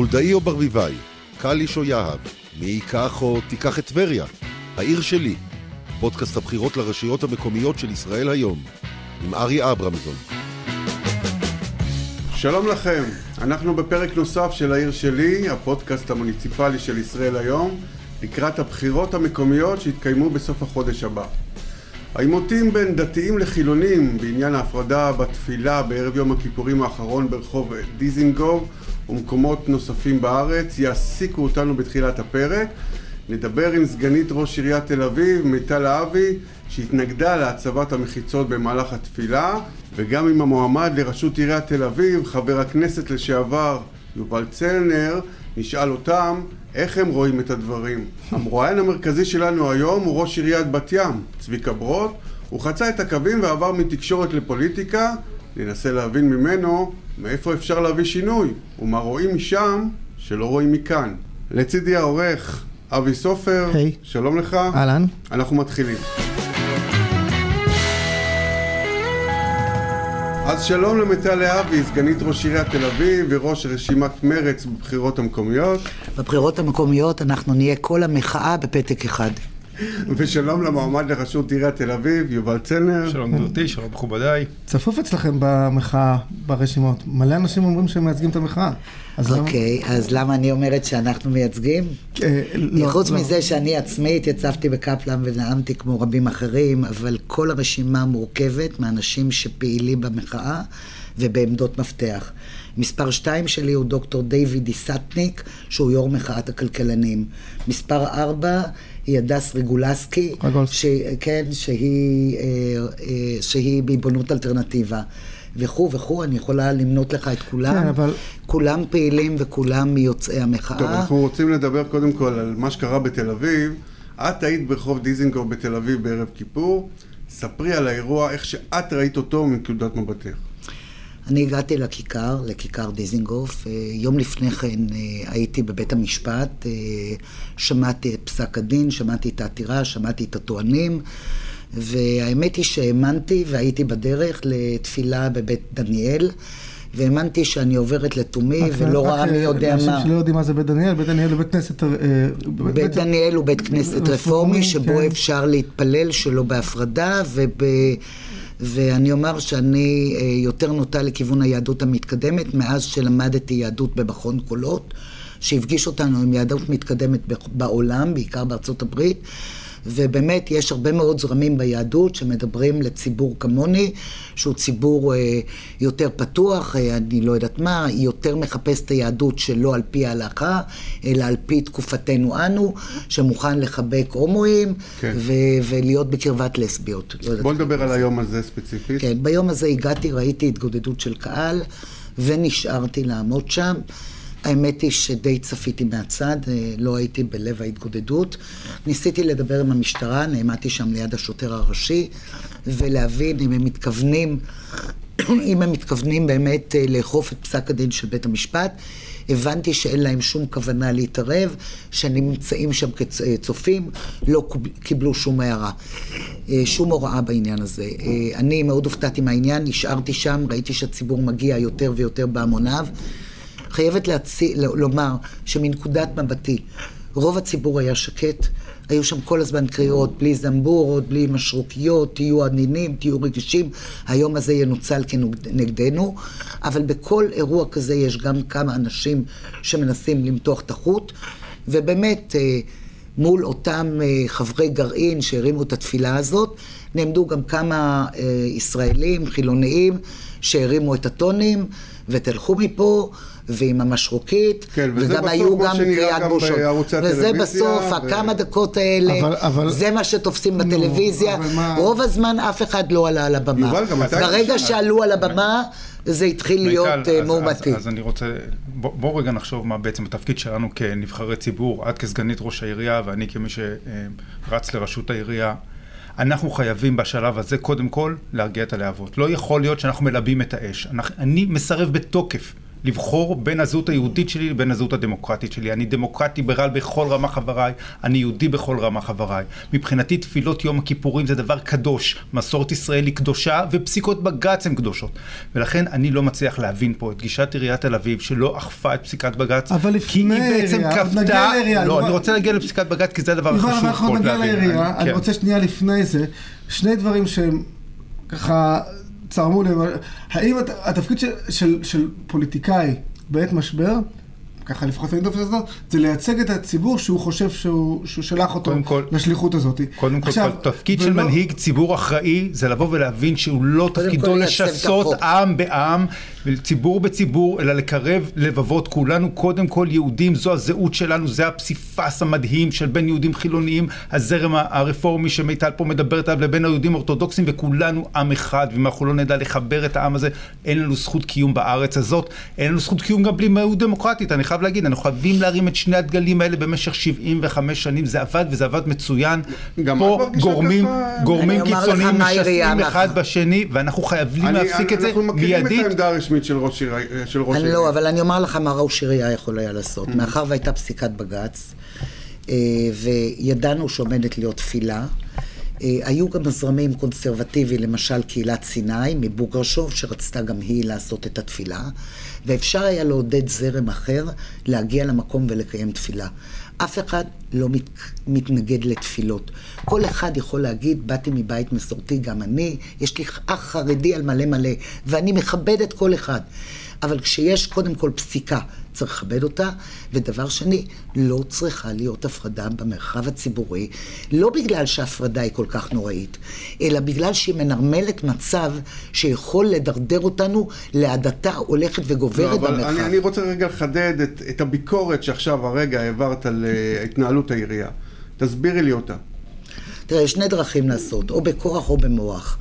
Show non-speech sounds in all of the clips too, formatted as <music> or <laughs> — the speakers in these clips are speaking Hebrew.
חולדאי או ברביבאי, קליש או יהב, מי ייקח או תיקח את טבריה, העיר שלי, פודקאסט הבחירות לרשויות המקומיות של ישראל היום, עם ארי אברמזון. שלום לכם, אנחנו בפרק נוסף של העיר שלי, הפודקאסט המוניציפלי של ישראל היום, לקראת הבחירות המקומיות שיתקיימו בסוף החודש הבא. העימותים בין דתיים לחילונים בעניין ההפרדה בתפילה בערב יום הכיפורים האחרון ברחוב דיזינגוף ומקומות נוספים בארץ יעסיקו אותנו בתחילת הפרק. נדבר עם סגנית ראש עיריית תל אביב, מיטל אבי, שהתנגדה להצבת המחיצות במהלך התפילה, וגם עם המועמד לראשות עיריית תל אביב, חבר הכנסת לשעבר יובל צלנר, נשאל אותם איך הם רואים את הדברים. <laughs> המרואיין המרכזי שלנו היום הוא ראש עיריית בת ים, צביקה ברוט. הוא חצה את הקווים ועבר מתקשורת לפוליטיקה. ננסה להבין ממנו מאיפה אפשר להביא שינוי, ומה רואים משם שלא רואים מכאן. לצידי העורך אבי סופר, היי. שלום לך. אהלן. אנחנו מתחילים. אז שלום למיטל להבי, סגנית ראש עיריית תל אביב וראש רשימת מרץ בבחירות המקומיות, בבחירות המקומיות אנחנו נהיה כל המחאה בפתק אחד. ושלום למועמד לראשות עיריית תל אביב, יובל צלנר. שלום גברתי, שלום מכובדיי. צפוף אצלכם במחאה, ברשימות. מלא אנשים אומרים שהם מייצגים את המחאה. אוקיי, אז למה אני אומרת שאנחנו מייצגים? אה, לא, חוץ לא. מזה שאני עצמי התייצבתי בקפלן ונאמתי כמו רבים אחרים, אבל כל הרשימה מורכבת מאנשים שפעילים במחאה ובעמדות מפתח. מספר שתיים שלי הוא דוקטור דיוויד דיסטניק, שהוא יו"ר מחאת הכלכלנים. מספר ארבע היא הדס רגולסקי. ש... כן, שהיא, אה, אה, שהיא בעיבונות אלטרנטיבה. וכו' וכו', אני יכולה למנות לך את כולם. כן, אבל- כולם פעילים וכולם מיוצאי המחאה. טוב, אנחנו רוצים לדבר קודם כל על מה שקרה בתל אביב. את היית ברחוב דיזינגוף בתל אביב בערב כיפור. ספרי על האירוע, איך שאת ראית אותו מנקודת מבטך. אני הגעתי לכיכר, לכיכר דיזינגוף. אה, יום לפני כן אה, הייתי בבית המשפט, אה, שמעתי את פסק הדין, שמעתי את העתירה, שמעתי את הטוענים, והאמת היא שהאמנתי והייתי בדרך לתפילה בבית דניאל. והאמנתי שאני עוברת לתומי, ולא ראה מי יודע מה. שלא יודעים מה זה בית דניאל, בית דניאל הוא בית כנסת... בית דניאל הוא בית כנסת רפורמי, שבו כן. אפשר להתפלל שלא בהפרדה, וב... ואני אומר שאני אה, יותר נוטה לכיוון היהדות המתקדמת, מאז שלמדתי יהדות במכון קולות, שהפגיש אותנו עם יהדות מתקדמת בעולם, בעיקר בארצות הברית. ובאמת יש הרבה מאוד זרמים ביהדות שמדברים לציבור כמוני, שהוא ציבור אה, יותר פתוח, אה, אני לא יודעת מה, יותר מחפש את היהדות שלא על פי ההלכה, אלא על פי תקופתנו אנו, שמוכן לחבק הומואים כן. ו- ולהיות בקרבת לסביות. לא. בוא נדבר על היום הזה ספציפית. כן, ביום הזה הגעתי, ראיתי התגודדות של קהל, ונשארתי לעמוד שם. האמת היא שדי צפיתי מהצד, אה, לא הייתי בלב ההתגודדות. ניסיתי לדבר עם המשטרה, נעמדתי שם ליד השוטר הראשי, ולהבין אם הם מתכוונים, אם הם מתכוונים באמת אה, לאכוף את פסק הדין של בית המשפט. הבנתי שאין להם שום כוונה להתערב, שנמצאים שם כצופים, לא קיבלו שום הערה, אה, שום הוראה בעניין הזה. אני מאוד הופתעתי מהעניין, נשארתי שם, ראיתי שהציבור מגיע יותר ויותר בהמוניו. חייבת להצי... ל- לומר שמנקודת מבטי, רוב הציבור היה שקט, היו שם כל הזמן קריאות, בלי זמבורות, בלי משרוקיות, תהיו עדינים, תהיו רגישים, היום הזה ינוצל כנגדנו, אבל בכל אירוע כזה יש גם כמה אנשים שמנסים למתוח את החוט, ובאמת, אה, מול אותם אה, חברי גרעין שהרימו את התפילה הזאת, נעמדו גם כמה אה, ישראלים, חילוניים, שהרימו את הטונים, ותלכו מפה, ועם המשרוקית, כן, וזה וגם היו גם קריאת בושות. וזה בסוף, ו- הכמה דקות האלה, אבל- אבל- זה מה שתופסים נו, בטלוויזיה. מה- רוב הזמן אף אחד לא עלה על הבמה. יובל, גם אתה ברגע. שעלו על הבמה, זה התחיל להיות מיטל, אה, אז- מאומתי. אז, אז אני רוצה, בוא, בוא רגע נחשוב מה בעצם התפקיד שלנו כנבחרי ציבור, את כסגנית ראש העירייה ואני כמי שרץ לראשות העירייה. אנחנו חייבים בשלב הזה קודם כל להרגיע את הלהבות. לא יכול להיות שאנחנו מלבים את האש. אנחנו, אני מסרב בתוקף לבחור בין הזהות היהודית שלי לבין הזהות הדמוקרטית שלי. אני דמוקרט ליברל בכל רמה חבריי, אני יהודי בכל רמה חבריי. מבחינתי תפילות יום הכיפורים זה דבר קדוש, מסורת ישראל היא קדושה ופסיקות בג"ץ הן קדושות. ולכן אני לא מצליח להבין פה את גישת עיריית תל אביב שלא אכפה את פסיקת בג"ץ, אבל כי היא לפני בעצם כפתה, לא. אני רוצה להגיע לפסיקת בג"ץ כי זה הדבר החשוב פה להבין. לעירייה, אני כן. רוצה שנייה לפני זה, שני דברים שהם ככה צרמו לי, האם הת- התפקיד של, של, של פוליטיקאי בעת משבר, ככה לפחות אני תופס את זה, זה לייצג את הציבור שהוא חושב שהוא, שהוא שלח אותו קודם כל- לשליחות הזאת. קודם כל, עכשיו, תפקיד של ולא- מנהיג ציבור אחראי זה לבוא ולהבין שהוא לא תפקידו כל לשסות. עם בעם, ציבור בציבור, אלא לקרב לבבות. כולנו קודם כל יהודים, זו הזהות שלנו, זה הפסיפס המדהים של בין יהודים חילוניים, הזרם הרפורמי שמיטל פה מדברת עליו, לבין היהודים האורתודוקסים, וכולנו עם אחד, ואם אנחנו לא נדע לחבר את העם הזה, אין לנו זכות קיום בארץ הזאת, אין לנו זכות קיום גם בלי מהות דמוקרטית, אני חייב להגיד, אנחנו חייבים להרים את שני הדגלים האלה במשך 75 שנים, זה עבד וזה עבד מצוין. גם פה גורמים, ככה? גורמים אני קיצוניים משסים אחד אמרה. בשני, ואנחנו חייבים אני- להפסיק את זה אנחנו מכירים את מיידית. העמדה הרשמית של ראש עיר- של ראש אני העיר. לא, אבל אני אומר לך מה ראש עירייה יכול היה לעשות. מאחר והייתה פסיקת בג"ץ, אה, וידענו שעומדת להיות תפילה, אה, היו גם זרמים קונסרבטיביים, למשל קהילת סיני מבוגרשוב, שרצתה גם היא לעשות את התפילה, ואפשר היה לעודד זרם אחר להגיע למקום ולקיים תפילה. אף אחד לא מת, מתנגד לתפילות. כל אחד יכול להגיד, באתי מבית מסורתי, גם אני, יש לי אח חרדי על מלא מלא, ואני מכבד את כל אחד. אבל כשיש קודם כל פסיקה, צריך לכבד אותה, ודבר שני, לא צריכה להיות הפרדה במרחב הציבורי, לא בגלל שההפרדה היא כל כך נוראית, אלא בגלל שהיא מנרמלת מצב שיכול לדרדר אותנו להדתה הולכת לא, וגוברת אבל במרחב. אני, אני רוצה רגע לחדד את, את הביקורת שעכשיו הרגע העברת על אה, התנהלות העירייה. תסבירי לי אותה. תראה, יש שני דרכים לעשות, או בכוח או במוח.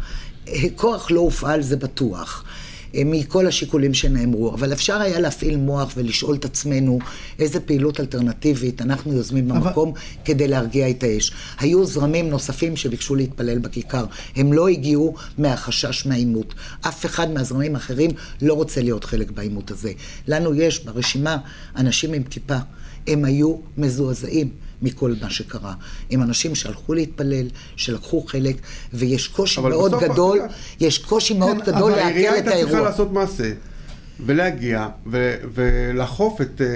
אה, כוח לא הופעל, זה בטוח. אה, מכל השיקולים שנאמרו, אבל אפשר היה להפעיל מוח ולשאול את עצמנו איזה פעילות אלטרנטיבית אנחנו יוזמים אבל- במקום כדי להרגיע את האש. היו זרמים נוספים שביקשו להתפלל בכיכר, הם לא הגיעו מהחשש מהעימות. אף אחד מהזרמים האחרים לא רוצה להיות חלק בעימות הזה. לנו יש ברשימה אנשים עם כיפה, הם היו מזועזעים. מכל מה שקרה. הם אנשים שהלכו להתפלל, שלקחו חלק, ויש קושי אבל מאוד גדול, יש קושי מאוד כן, גדול אבל העירייה לעכל את הייתה צריכה האירוע. לעשות מעשה. ולהגיע ו- ולאכוף את, אה,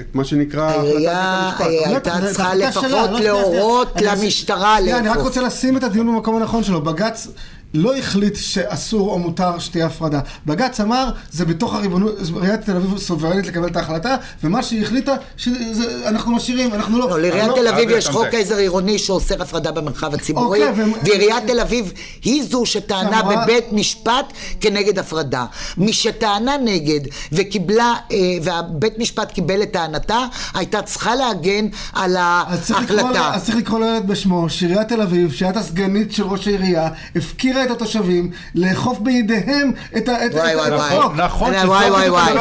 את מה שנקרא העירייה הייתה לא, צריכה לפחות לא להורות למשטרה שנייה, אני רק לאכוף. רוצה לשים את הדיון במקום הנכון שלו. בג"ץ לא החליט שאסור או מותר שתהיה הפרדה. בג"ץ אמר, זה בתוך הריבונות, עיריית תל אביב סוברנית לקבל את ההחלטה, ומה שהיא החליטה, שאנחנו משאירים, אנחנו לא... לא, לעיריית לא- תל אביב אבי, יש חוק. עזר עירוני שאוסר הפרדה במרחב הציבורי, אוקיי, ועיריית תל אביב היא זו שטענה בבית משפט כנגד הפרדה. מי שטענה נגד וקיבלה, אה, והבית משפט קיבל את טענתה, הייתה צריכה להגן על ההחלטה. אז צריך לקרוא לילד בשמו, שעיריית תל אביב, שהייתה סגנית של ראש העירייה, הפקירה את התושבים לאכוף בידיהם את. החוק. נכון, וואי, שזה וואי, וואי,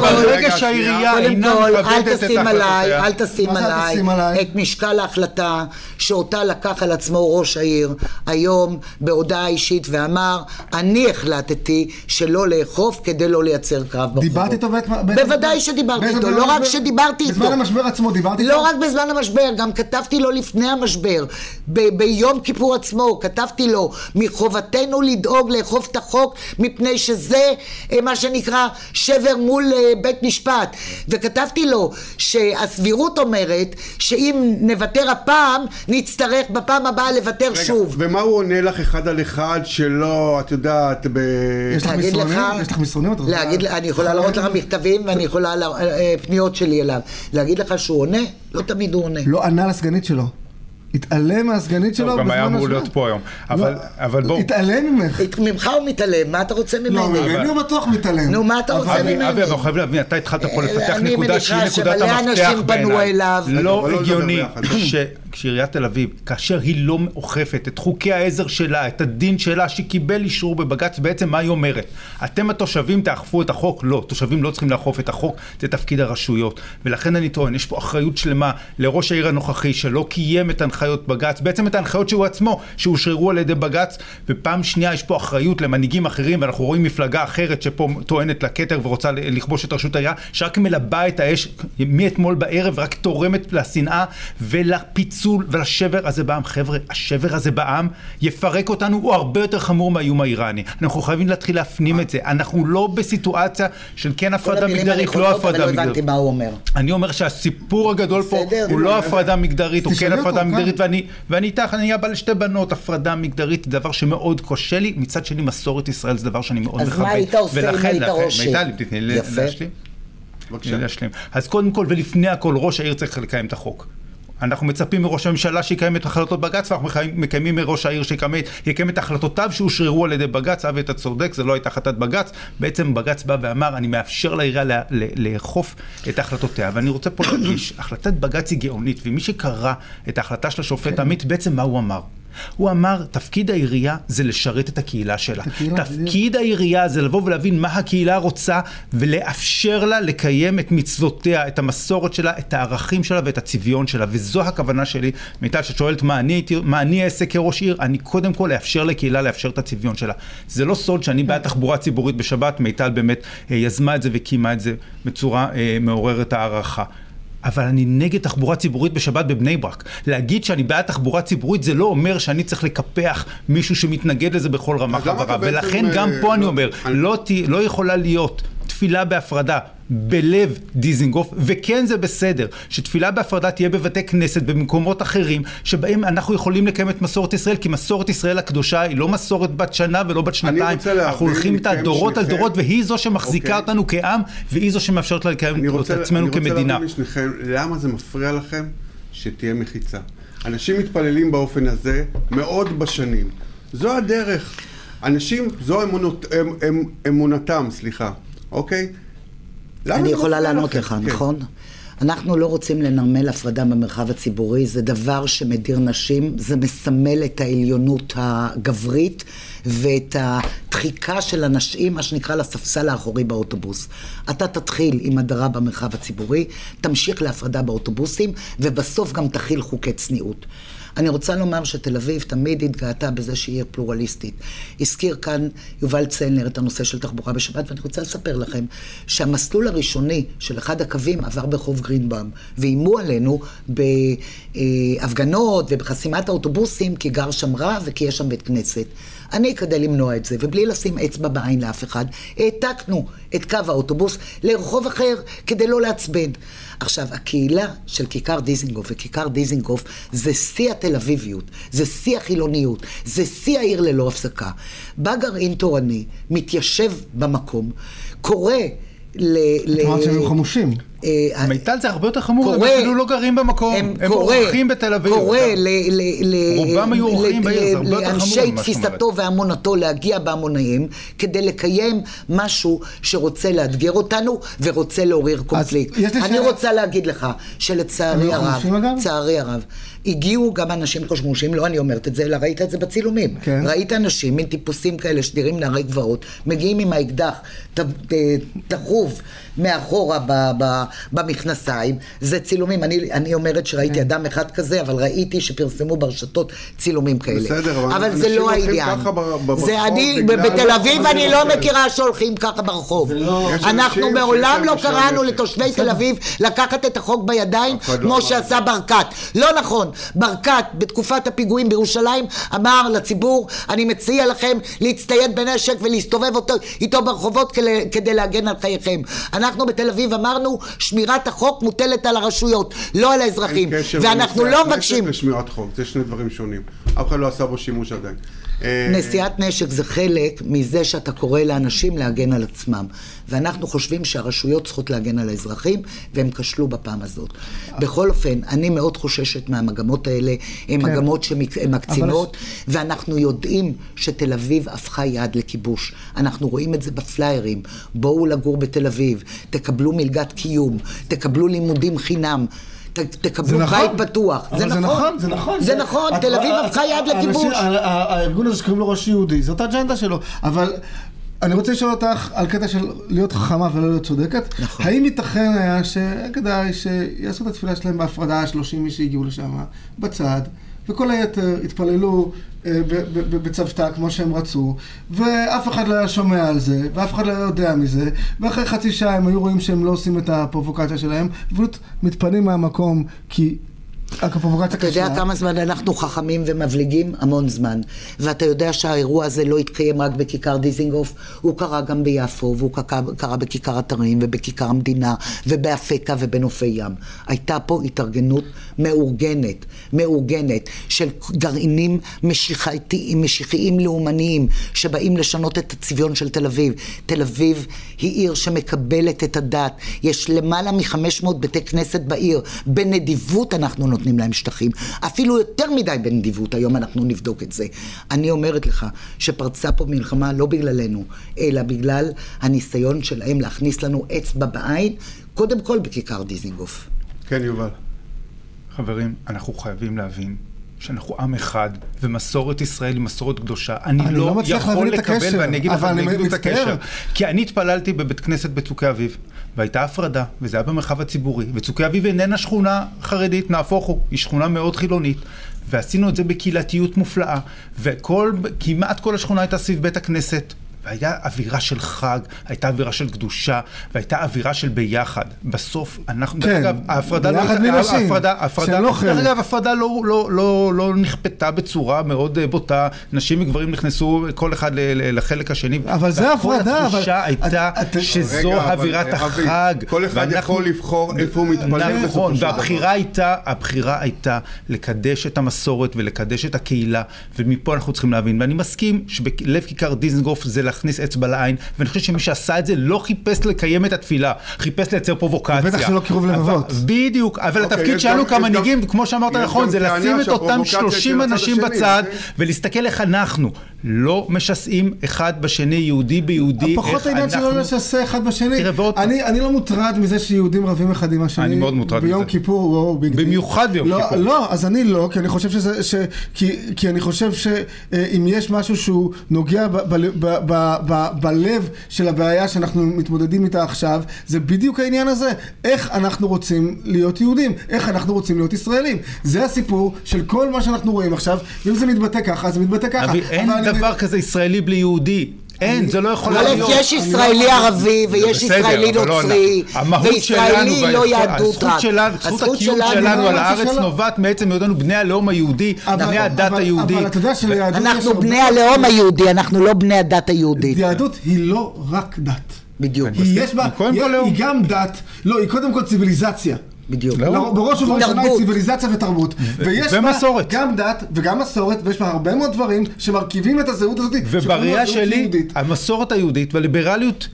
ברגע רגע, שהעירייה אינה מכבדת את תשים עליי, החלטותיה. אל תשים עליי? את משקל ההחלטה שאותה לקח על עצמו ראש העיר היום בהודעה אישית ואמר, אני החלטתי שלא לאכוף כדי לא לייצר קרב ברחובות. דיברת איתו בעת... בוודאי שדיברתי איתו, לא רק? שדיברתי איתו. בזמן המשבר עצמו דיברתי איתו? לא רק בזמן המשבר, גם כתבתי לו לפני המשבר, ביום כיפור עצמו, כתבתי לו, מחובתנו לדאוג לאכוף את החוק, מפני שזה אה, מה שנקרא שבר מול אה, בית משפט. וכתבתי לו שהסבירות אומרת שאם נוותר הפעם, נצטרך בפעם הבאה לוותר רגע, שוב. ומה הוא עונה לך אחד על אחד שלא, את יודעת, ב... יש לך מסרונים? לך- יש לך מסרונים? להגיד, אני יכולה להראות לך מכתבים ואני יכולה, לה- אה, פניות שלי אליו. להגיד לך שהוא עונה? לא תמיד הוא עונה. לא ענה לסגנית שלו. התעלם מהסגנית שלו הוא גם היה בזמן אמור. להיות פה היום. אבל- לא, אבל בואו. התעלם ממך. ממך הוא מתעלם, מה אתה רוצה ממני? לא, ממני הוא בטוח מתעלם. נו, מה אתה רוצה ממני? אבי, אנחנו חייבים להבין, אתה התחלת פה לפתח אני נקודה שהיא מניחה נקודת שמלא המפתח אנשים פנו בעיניי. אליו. לא אבל לא הגיוני ביחד. כשעיריית תל אביב, כאשר היא לא אוכפת את חוקי העזר שלה, את הדין שלה, שקיבל אישור בבג"ץ, בעצם מה היא אומרת? אתם התושבים תאכפו את החוק? לא, תושבים לא צריכים לאכוף את החוק, זה תפקיד הרשויות. ולכן אני טוען, יש פה אחריות שלמה לראש העיר הנוכחי, שלא קיים את הנחיות בג"ץ, בעצם את ההנחיות שהוא עצמו, שאושררו על ידי בג"ץ, ופעם שנייה יש פה אחריות למנהיגים אחרים, ואנחנו רואים מפלגה אחרת שפה טוענת לכתר ורוצה לכבוש את רשות העירייה, שרק מלבה את האש מאתמול בערב, רק תורמת לשנאה ולפיצול ולשבר הזה בעם. חבר'ה, השבר הזה בעם יפרק אותנו, הוא הרבה יותר חמור מהאיום האיראני. אנחנו חייבים להתחיל להפנים את זה. אנחנו לא בסיטואציה של כן הפרדה מגדרית, לא הפרדה מגדרית. אבל לא הבנתי מה הוא אומר. אני אומר שהסיפור הגדול פה הוא לא הפרדה מגדרית, הוא כן הפרדה מגדרית, ואני איתך, אני אבא לשתי בנות, הפרדה מגדרית זה דבר שמאוד קשה לי, מצד שני מסורת ישראל זה דבר שאני מאוד מכבד. אז מה היית עושה אם היית ראש עיר? מיטל, תתני לי להשלים. בבקשה. להשלים. אז קודם כל ולפני הכל, ראש העיר צריך לקיים את החוק. אנחנו מצפים מראש הממשלה שיקיים את החלטות בג"ץ, ואנחנו מקיימים מראש העיר שיקיים את החלטותיו שאושררו על ידי בג"ץ. אבי, אתה צודק, זה לא הייתה החלטת בג"ץ. בעצם בג"ץ בא ואמר, אני מאפשר לעירייה לאכוף את החלטותיה. ואני רוצה פה להדגיש, החלטת בג"ץ היא גאונית, ומי שקרא את ההחלטה של השופט עמית, בעצם מה הוא אמר? הוא אמר, תפקיד העירייה זה לשרת את הקהילה שלה. הקהילה, תפקיד זה... העירייה זה לבוא ולהבין מה הקהילה רוצה ולאפשר לה לקיים את מצוותיה, את המסורת שלה, את הערכים שלה ואת הצביון שלה. וזו הכוונה שלי, מיטל, שאת שואלת מה אני, מה אני אעשה כראש עיר, אני קודם כל אאפשר לקהילה לאפשר את הצביון שלה. זה לא סוד שאני בעד תחבורה ציבורית בשבת, מיטל באמת אה, יזמה את זה וקיימה את זה בצורה אה, מעוררת הערכה. אבל אני נגד תחבורה ציבורית בשבת בבני ברק. להגיד שאני בעד תחבורה ציבורית זה לא אומר שאני צריך לקפח מישהו שמתנגד לזה בכל רמה חברה. ולכן גם פה אני אומר, לא, לא יכולה להיות תפילה בהפרדה בלב דיזינגוף, וכן זה בסדר שתפילה בהפרדה תהיה בבתי כנסת במקומות אחרים שבהם אנחנו יכולים לקיים את מסורת ישראל, כי מסורת ישראל הקדושה היא לא מסורת בת שנה ולא בת שנתיים, אנחנו הולכים איתה דורות שניכם. על דורות והיא זו שמחזיקה. אוקיי. אותנו כעם והיא זו שמאפשרת לה לקיים את עצמנו כמדינה. אני רוצה להבין משניכם, למה זה מפריע לכם שתהיה מחיצה? אנשים מתפללים באופן הזה מאוד בשנים. זו הדרך. אנשים, זו אמונות, אמ, אמ, אמונתם, סליחה, אוקיי? אני יכולה לענות לך, כן. נכון? אנחנו לא רוצים לנרמל הפרדה במרחב הציבורי, זה דבר שמדיר נשים, זה מסמל את העליונות הגברית ואת הדחיקה של הנשים, מה שנקרא לספסל האחורי באוטובוס. אתה תתחיל עם הדרה במרחב הציבורי, תמשיך להפרדה באוטובוסים, ובסוף גם תכיל חוקי צניעות. אני רוצה לומר שתל אביב תמיד התגאתה בזה שהיא עיר פלורליסטית. הזכיר כאן יובל צלנר את הנושא של תחבורה בשבת, ואני רוצה לספר לכם שהמסלול הראשוני של אחד הקווים עבר ברחוב גרינבאום, ואיימו עלינו בהפגנות ובחסימת האוטובוסים כי גר שם רב וכי יש שם בית כנסת. אני, כדי למנוע את זה, ובלי לשים אצבע בעין לאף אחד, העתקנו את קו האוטובוס לרחוב אחר כדי לא לעצבן. עכשיו, הקהילה של כיכר דיזינגוף וכיכר דיזינגוף זה שיא התל אביביות, זה שיא החילוניות, זה שיא העיר ללא הפסקה. בא גרעין תורני, מתיישב במקום, קורא ל... את אמרת שהם חמושים. אה, מיטל זה הרבה יותר חמור, הם אפילו לא גרים במקום, הם אורחים בתל אביב. קורא רובם היו אורחים בעיר, זה הרבה יותר חמור לאנשי תפיסתו ואמונתו להגיע בהמוניהם, כדי לקיים משהו שרוצה לאתגר אותנו ורוצה לעורר קונפליקט. אני רוצה להגיד לך שלצערי הרב, לצערי הרב, הגיעו גם אנשים חושמושים, לא אני אומרת את זה, אלא ראית את זה בצילומים. כן. ראית אנשים, מין טיפוסים כאלה שנראים נערי גבעות, מגיעים עם האקדח תחוב מאחורה ב, ב, במכנסיים, זה צילומים. אני, אני אומרת שראיתי כן. אדם אחד כזה, אבל ראיתי שפרסמו ברשתות צילומים כאלה. בסדר, אבל, אבל זה לא העניין. זה אני, בתל אביב אני לא מכירה שהולכים ככה ברחוב. לא... אנחנו מעולם לא קראנו לתושבי תל אביב לקחת את החוק בידיים, לא כמו שעשה ברקת. לא נכון. ברקת, בתקופת הפיגועים בירושלים, אמר לציבור, אני מציע לכם להצטייד בנשק ולהסתובב אותו, איתו ברחובות כדי, כדי להגן על חייכם. אנחנו בתל אביב אמרנו, שמירת החוק מוטלת על הרשויות, לא על האזרחים. ואנחנו לא מבקשים... אין קשר לשמירת חוק, זה שני דברים שונים. אף אחד לא עשה בו שימוש עדיין. אה, נשיאת נשק זה חלק מזה שאתה קורא לאנשים להגן על עצמם. ואנחנו חושבים שהרשויות צריכות להגן על האזרחים, והם כשלו בפעם הזאת. בכל אופן, אני מאוד חוששת מהמגמות האלה, הן כן. מגמות שמקצינות, אבל... ואנחנו יודעים שתל אביב הפכה יעד לכיבוש. אנחנו רואים את זה בפליירים. בואו לגור בתל אביב, תקבלו מלגת קיום, תקבלו לימודים חינם. ת- תקבלו בית בטוח. אבל זה נכון, זה נכון. זה נכון, תל אביב הפכה יד לכיבוש. הארגון הזה שקוראים לו ראש יהודי, זאת האג'נדה שלו. אבל אני רוצה לשאול אותך על קטע של להיות חכמה ולא להיות צודקת. נכון. האם ייתכן היה שכדאי שיעשו את התפילה שלהם בהפרדה, 30 איש שהגיעו לשם, בצד, וכל היתר יתפללו אה, בצוותא כמו שהם רצו, ואף אחד לא היה שומע על זה, ואף אחד לא היה יודע מזה, ואחרי חצי שעה הם היו רואים שהם לא עושים את הפרובוקציה שלהם, ופשוט מתפנים מהמקום כי אתה יודע. כמה זמן אנחנו חכמים ומבליגים? המון זמן. ואתה יודע שהאירוע הזה לא התקיים רק בכיכר דיזינגוף, הוא קרה גם ביפו, והוא קרה, קרה בכיכר אתרים, ובכיכר המדינה, ובאפקה ובנופי ים. הייתה פה התארגנות מאורגנת, מאורגנת, של גרעינים משיחיים, משיחיים לאומניים, שבאים לשנות את הצביון של תל אביב. תל אביב היא עיר שמקבלת את הדת. יש למעלה מ-500 בתי כנסת בעיר. בנדיבות אנחנו נותנים להם שטחים. אפילו יותר מדי בנדיבות, היום אנחנו נבדוק את זה. אני אומרת לך שפרצה פה מלחמה לא בגללנו, אלא בגלל הניסיון שלהם להכניס לנו אצבע בעין, קודם כל בכיכר דיזינגוף. כן, יובל. חברים, אנחנו חייבים להבין שאנחנו עם אחד, ומסורת ישראל היא מסורת קדושה. אני, אני לא, לא מצליח יכול להבין את לקבל, הקשר, ואני אגיד לך, אבל אני אגיד את. הקשר. כי אני התפללתי בבית כנסת בצוקי אביב, והייתה הפרדה, וזה היה במרחב הציבורי, וצוקי אביב איננה שכונה חרדית, נהפוך הוא, היא שכונה מאוד חילונית. ועשינו את זה בקהילתיות מופלאה, וכמעט כל השכונה הייתה סביב בית הכנסת. והייתה אווירה של חג, הייתה אווירה של קדושה, והייתה אווירה של ביחד. בסוף, אנחנו, כן, דרך אגב, ההפרדה לא... ביחד בלי נשים, ההפרדה, ההפרדה, לא חלק. דרך אגב, ההפרדה לא, לא, לא, לא נכפתה בצורה מאוד אה, בוטה, נשים וגברים נכנסו כל אחד ל- ל- לחלק השני. אבל זה הפרדה, אבל- התחושה הייתה את- את- שזו רגע, אבל, אווירת אה, אבי, החג. כל אחד ואנחנו- יכול לבחור איפה הוא מתפלל בסופו נכון, של דבר. והבחירה הייתה, הבחירה הייתה לקדש את המסורת ולקדש את הקהילה, ומפה אנחנו צריכים להבין. ואני מסכים שבלב כיכר דיזנגוף זה להכניס אצבע לעין, ואני חושב שמי שעשה את זה לא חיפש לקיים את התפילה, חיפש לייצר פרובוקציה. ובטח שלא קירוב לבבות. בדיוק, אבל אוקיי, התפקיד שלנו כמנהיגים, כמו שאמרת נכון, זה לשים את אותם שהפרובוקציה 30 של הצד אנשים בצד, אוקיי? ולהסתכל איך אנחנו לא משסעים אחד בשני, יהודי ביהודי, פחות איך העניין שלא אנחנו... לשסה אחד בשני. תראה, ועוד פעם. אני, אני לא מוטרד מזה שיהודים רבים אחד עם השני. אני מאוד מוטרד ביום מזה. כיפור, וואו, big deal. במיוחד ביום לא, כיפור. לא, אז אני לא, כי אני חושב שזה, ש, כי, כי אני חושב שאם יש משהו שהוא נוגע ב, ב, ב, ב, ב, בלב של הבעיה שאנחנו מתמודדים איתה עכשיו, זה בדיוק העניין הזה. איך אנחנו רוצים להיות יהודים? איך אנחנו רוצים להיות ישראלים? זה הסיפור של כל מה שאנחנו רואים עכשיו, ואם זה מתבטא ככה, זה מתבטא ככה. אבל דבר כזה ישראלי בלי יהודי. אין, זה לא יכול א', להיות. יש ישראלי ערבי ויש ישראלי לא, נוצרי, וישראלי לא יהדות רק. זכות הקיום שלנו- לא על הארץ. נובעת מעצם היותנו בני הלאום היהודי, בני הדת היהודית. אבל אתה יודע שליהדות יש אנחנו בני הלאום היהודי, אנחנו לא בני הדת היהודית. יהדות היא לא רק דת. בדיוק. היא גם דת, לא, היא קודם כל ציוויליזציה. בדיוק. לא. לא, בראש ובראשונה היא. ציוויליזציה ותרבות. ויש בה ומסורת. גם דת וגם מסורת, ויש בה הרבה מאוד דברים שמרכיבים את הזהות הזאת. ובראייה שלי, יהודית. המסורת היהודית והליברליות,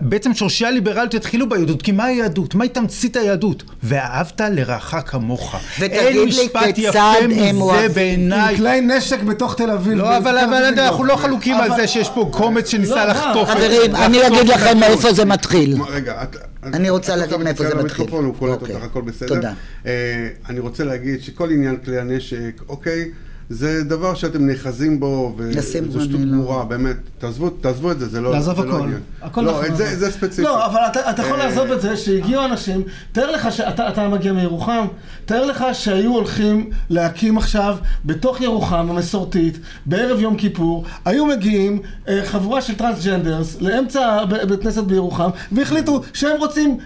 בעצם שורשי הליברליות התחילו ביהדות, כי מהי יהדות? מהי תמצית היהדות? ואהבת לרעך כמוך. ותגיד אין משפט יפה מזה אוהבים. עם בעיניי. כלי נשק בתוך תל אביב. לא, אבל. אנחנו לא חלוקים על זה שיש פה קומץ שניסה לא, לחטוף. חברים, אני אגיד לכם. מאיפה זה מתחיל. רגע, את... אני רוצה להגיד מאיפה זה מתחיל. הוא קולט אוקיי. אותך, הכל בסדר. תודה. אה, אני רוצה להגיד שכל עניין כלי הנשק, אוקיי, זה דבר שאתם נאחזים בו, וזו שטות לא- גמורה, באמת. תעזבו, תעזבו את זה, זה לא לעזוב זה לא הכל. הכל לא, נכון, את זה, זה ספציפי. לא, אבל אתה, אתה יכול אה, לעזוב את זה שהגיעו אנשים, תאר לך שאתה אתה מגיע מירוחם, תאר לך שהיו הולכים להקים עכשיו בתוך ירוחם המסורתית, בערב יום כיפור, היו מגיעים אה, חבורה של טרנסג'נדרס לאמצע בית כנסת בירוחם, והחליטו שהם רוצים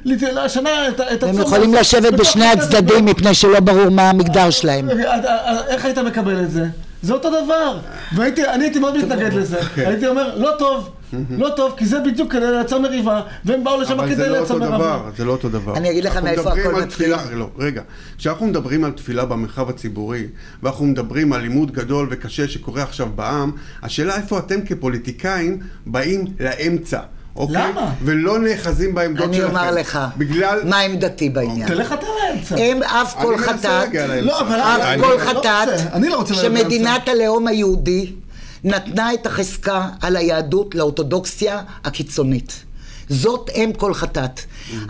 השנה את, ה- את הם הצום יכולים לשבת בשני הצדדים מפני שלא ברור מה המגדר שלהם. אה, אה, איך היית מקבל את זה? זה אותו דבר. והייתי, אני הייתי מאוד מתנגד לזה. אוקיי. הייתי אומר, לא טוב, לא טוב, כי זה בדיוק כדי לייצר מריבה, והם באו לשם אבל כדי זה לא לייצר אותו מריבה. דבר, זה לא אותו דבר. אני אגיד לך אנחנו מאיפה מדברים הכל על מתחיל. תפילה, לא, רגע. כשאנחנו מדברים על תפילה במרחב הציבורי, ואנחנו מדברים על לימוד גדול וקשה שקורה עכשיו בעם, השאלה איפה אתם כפוליטיקאים באים לאמצע. אוקיי? למה? ולא נאחזים בעמדות אני שלכם. אומר לך, בגלל... מה עמדתי בעניין. תלך אתה לאמצע. הם אף אני כל חטאת. לא, אבל... אף אני- כל אני לא חטאת, אני לא שמדינת הלאום היהודי נתנה את החזקה על היהדות לאורתודוקסיה הקיצונית. זאת אם כל חטאת.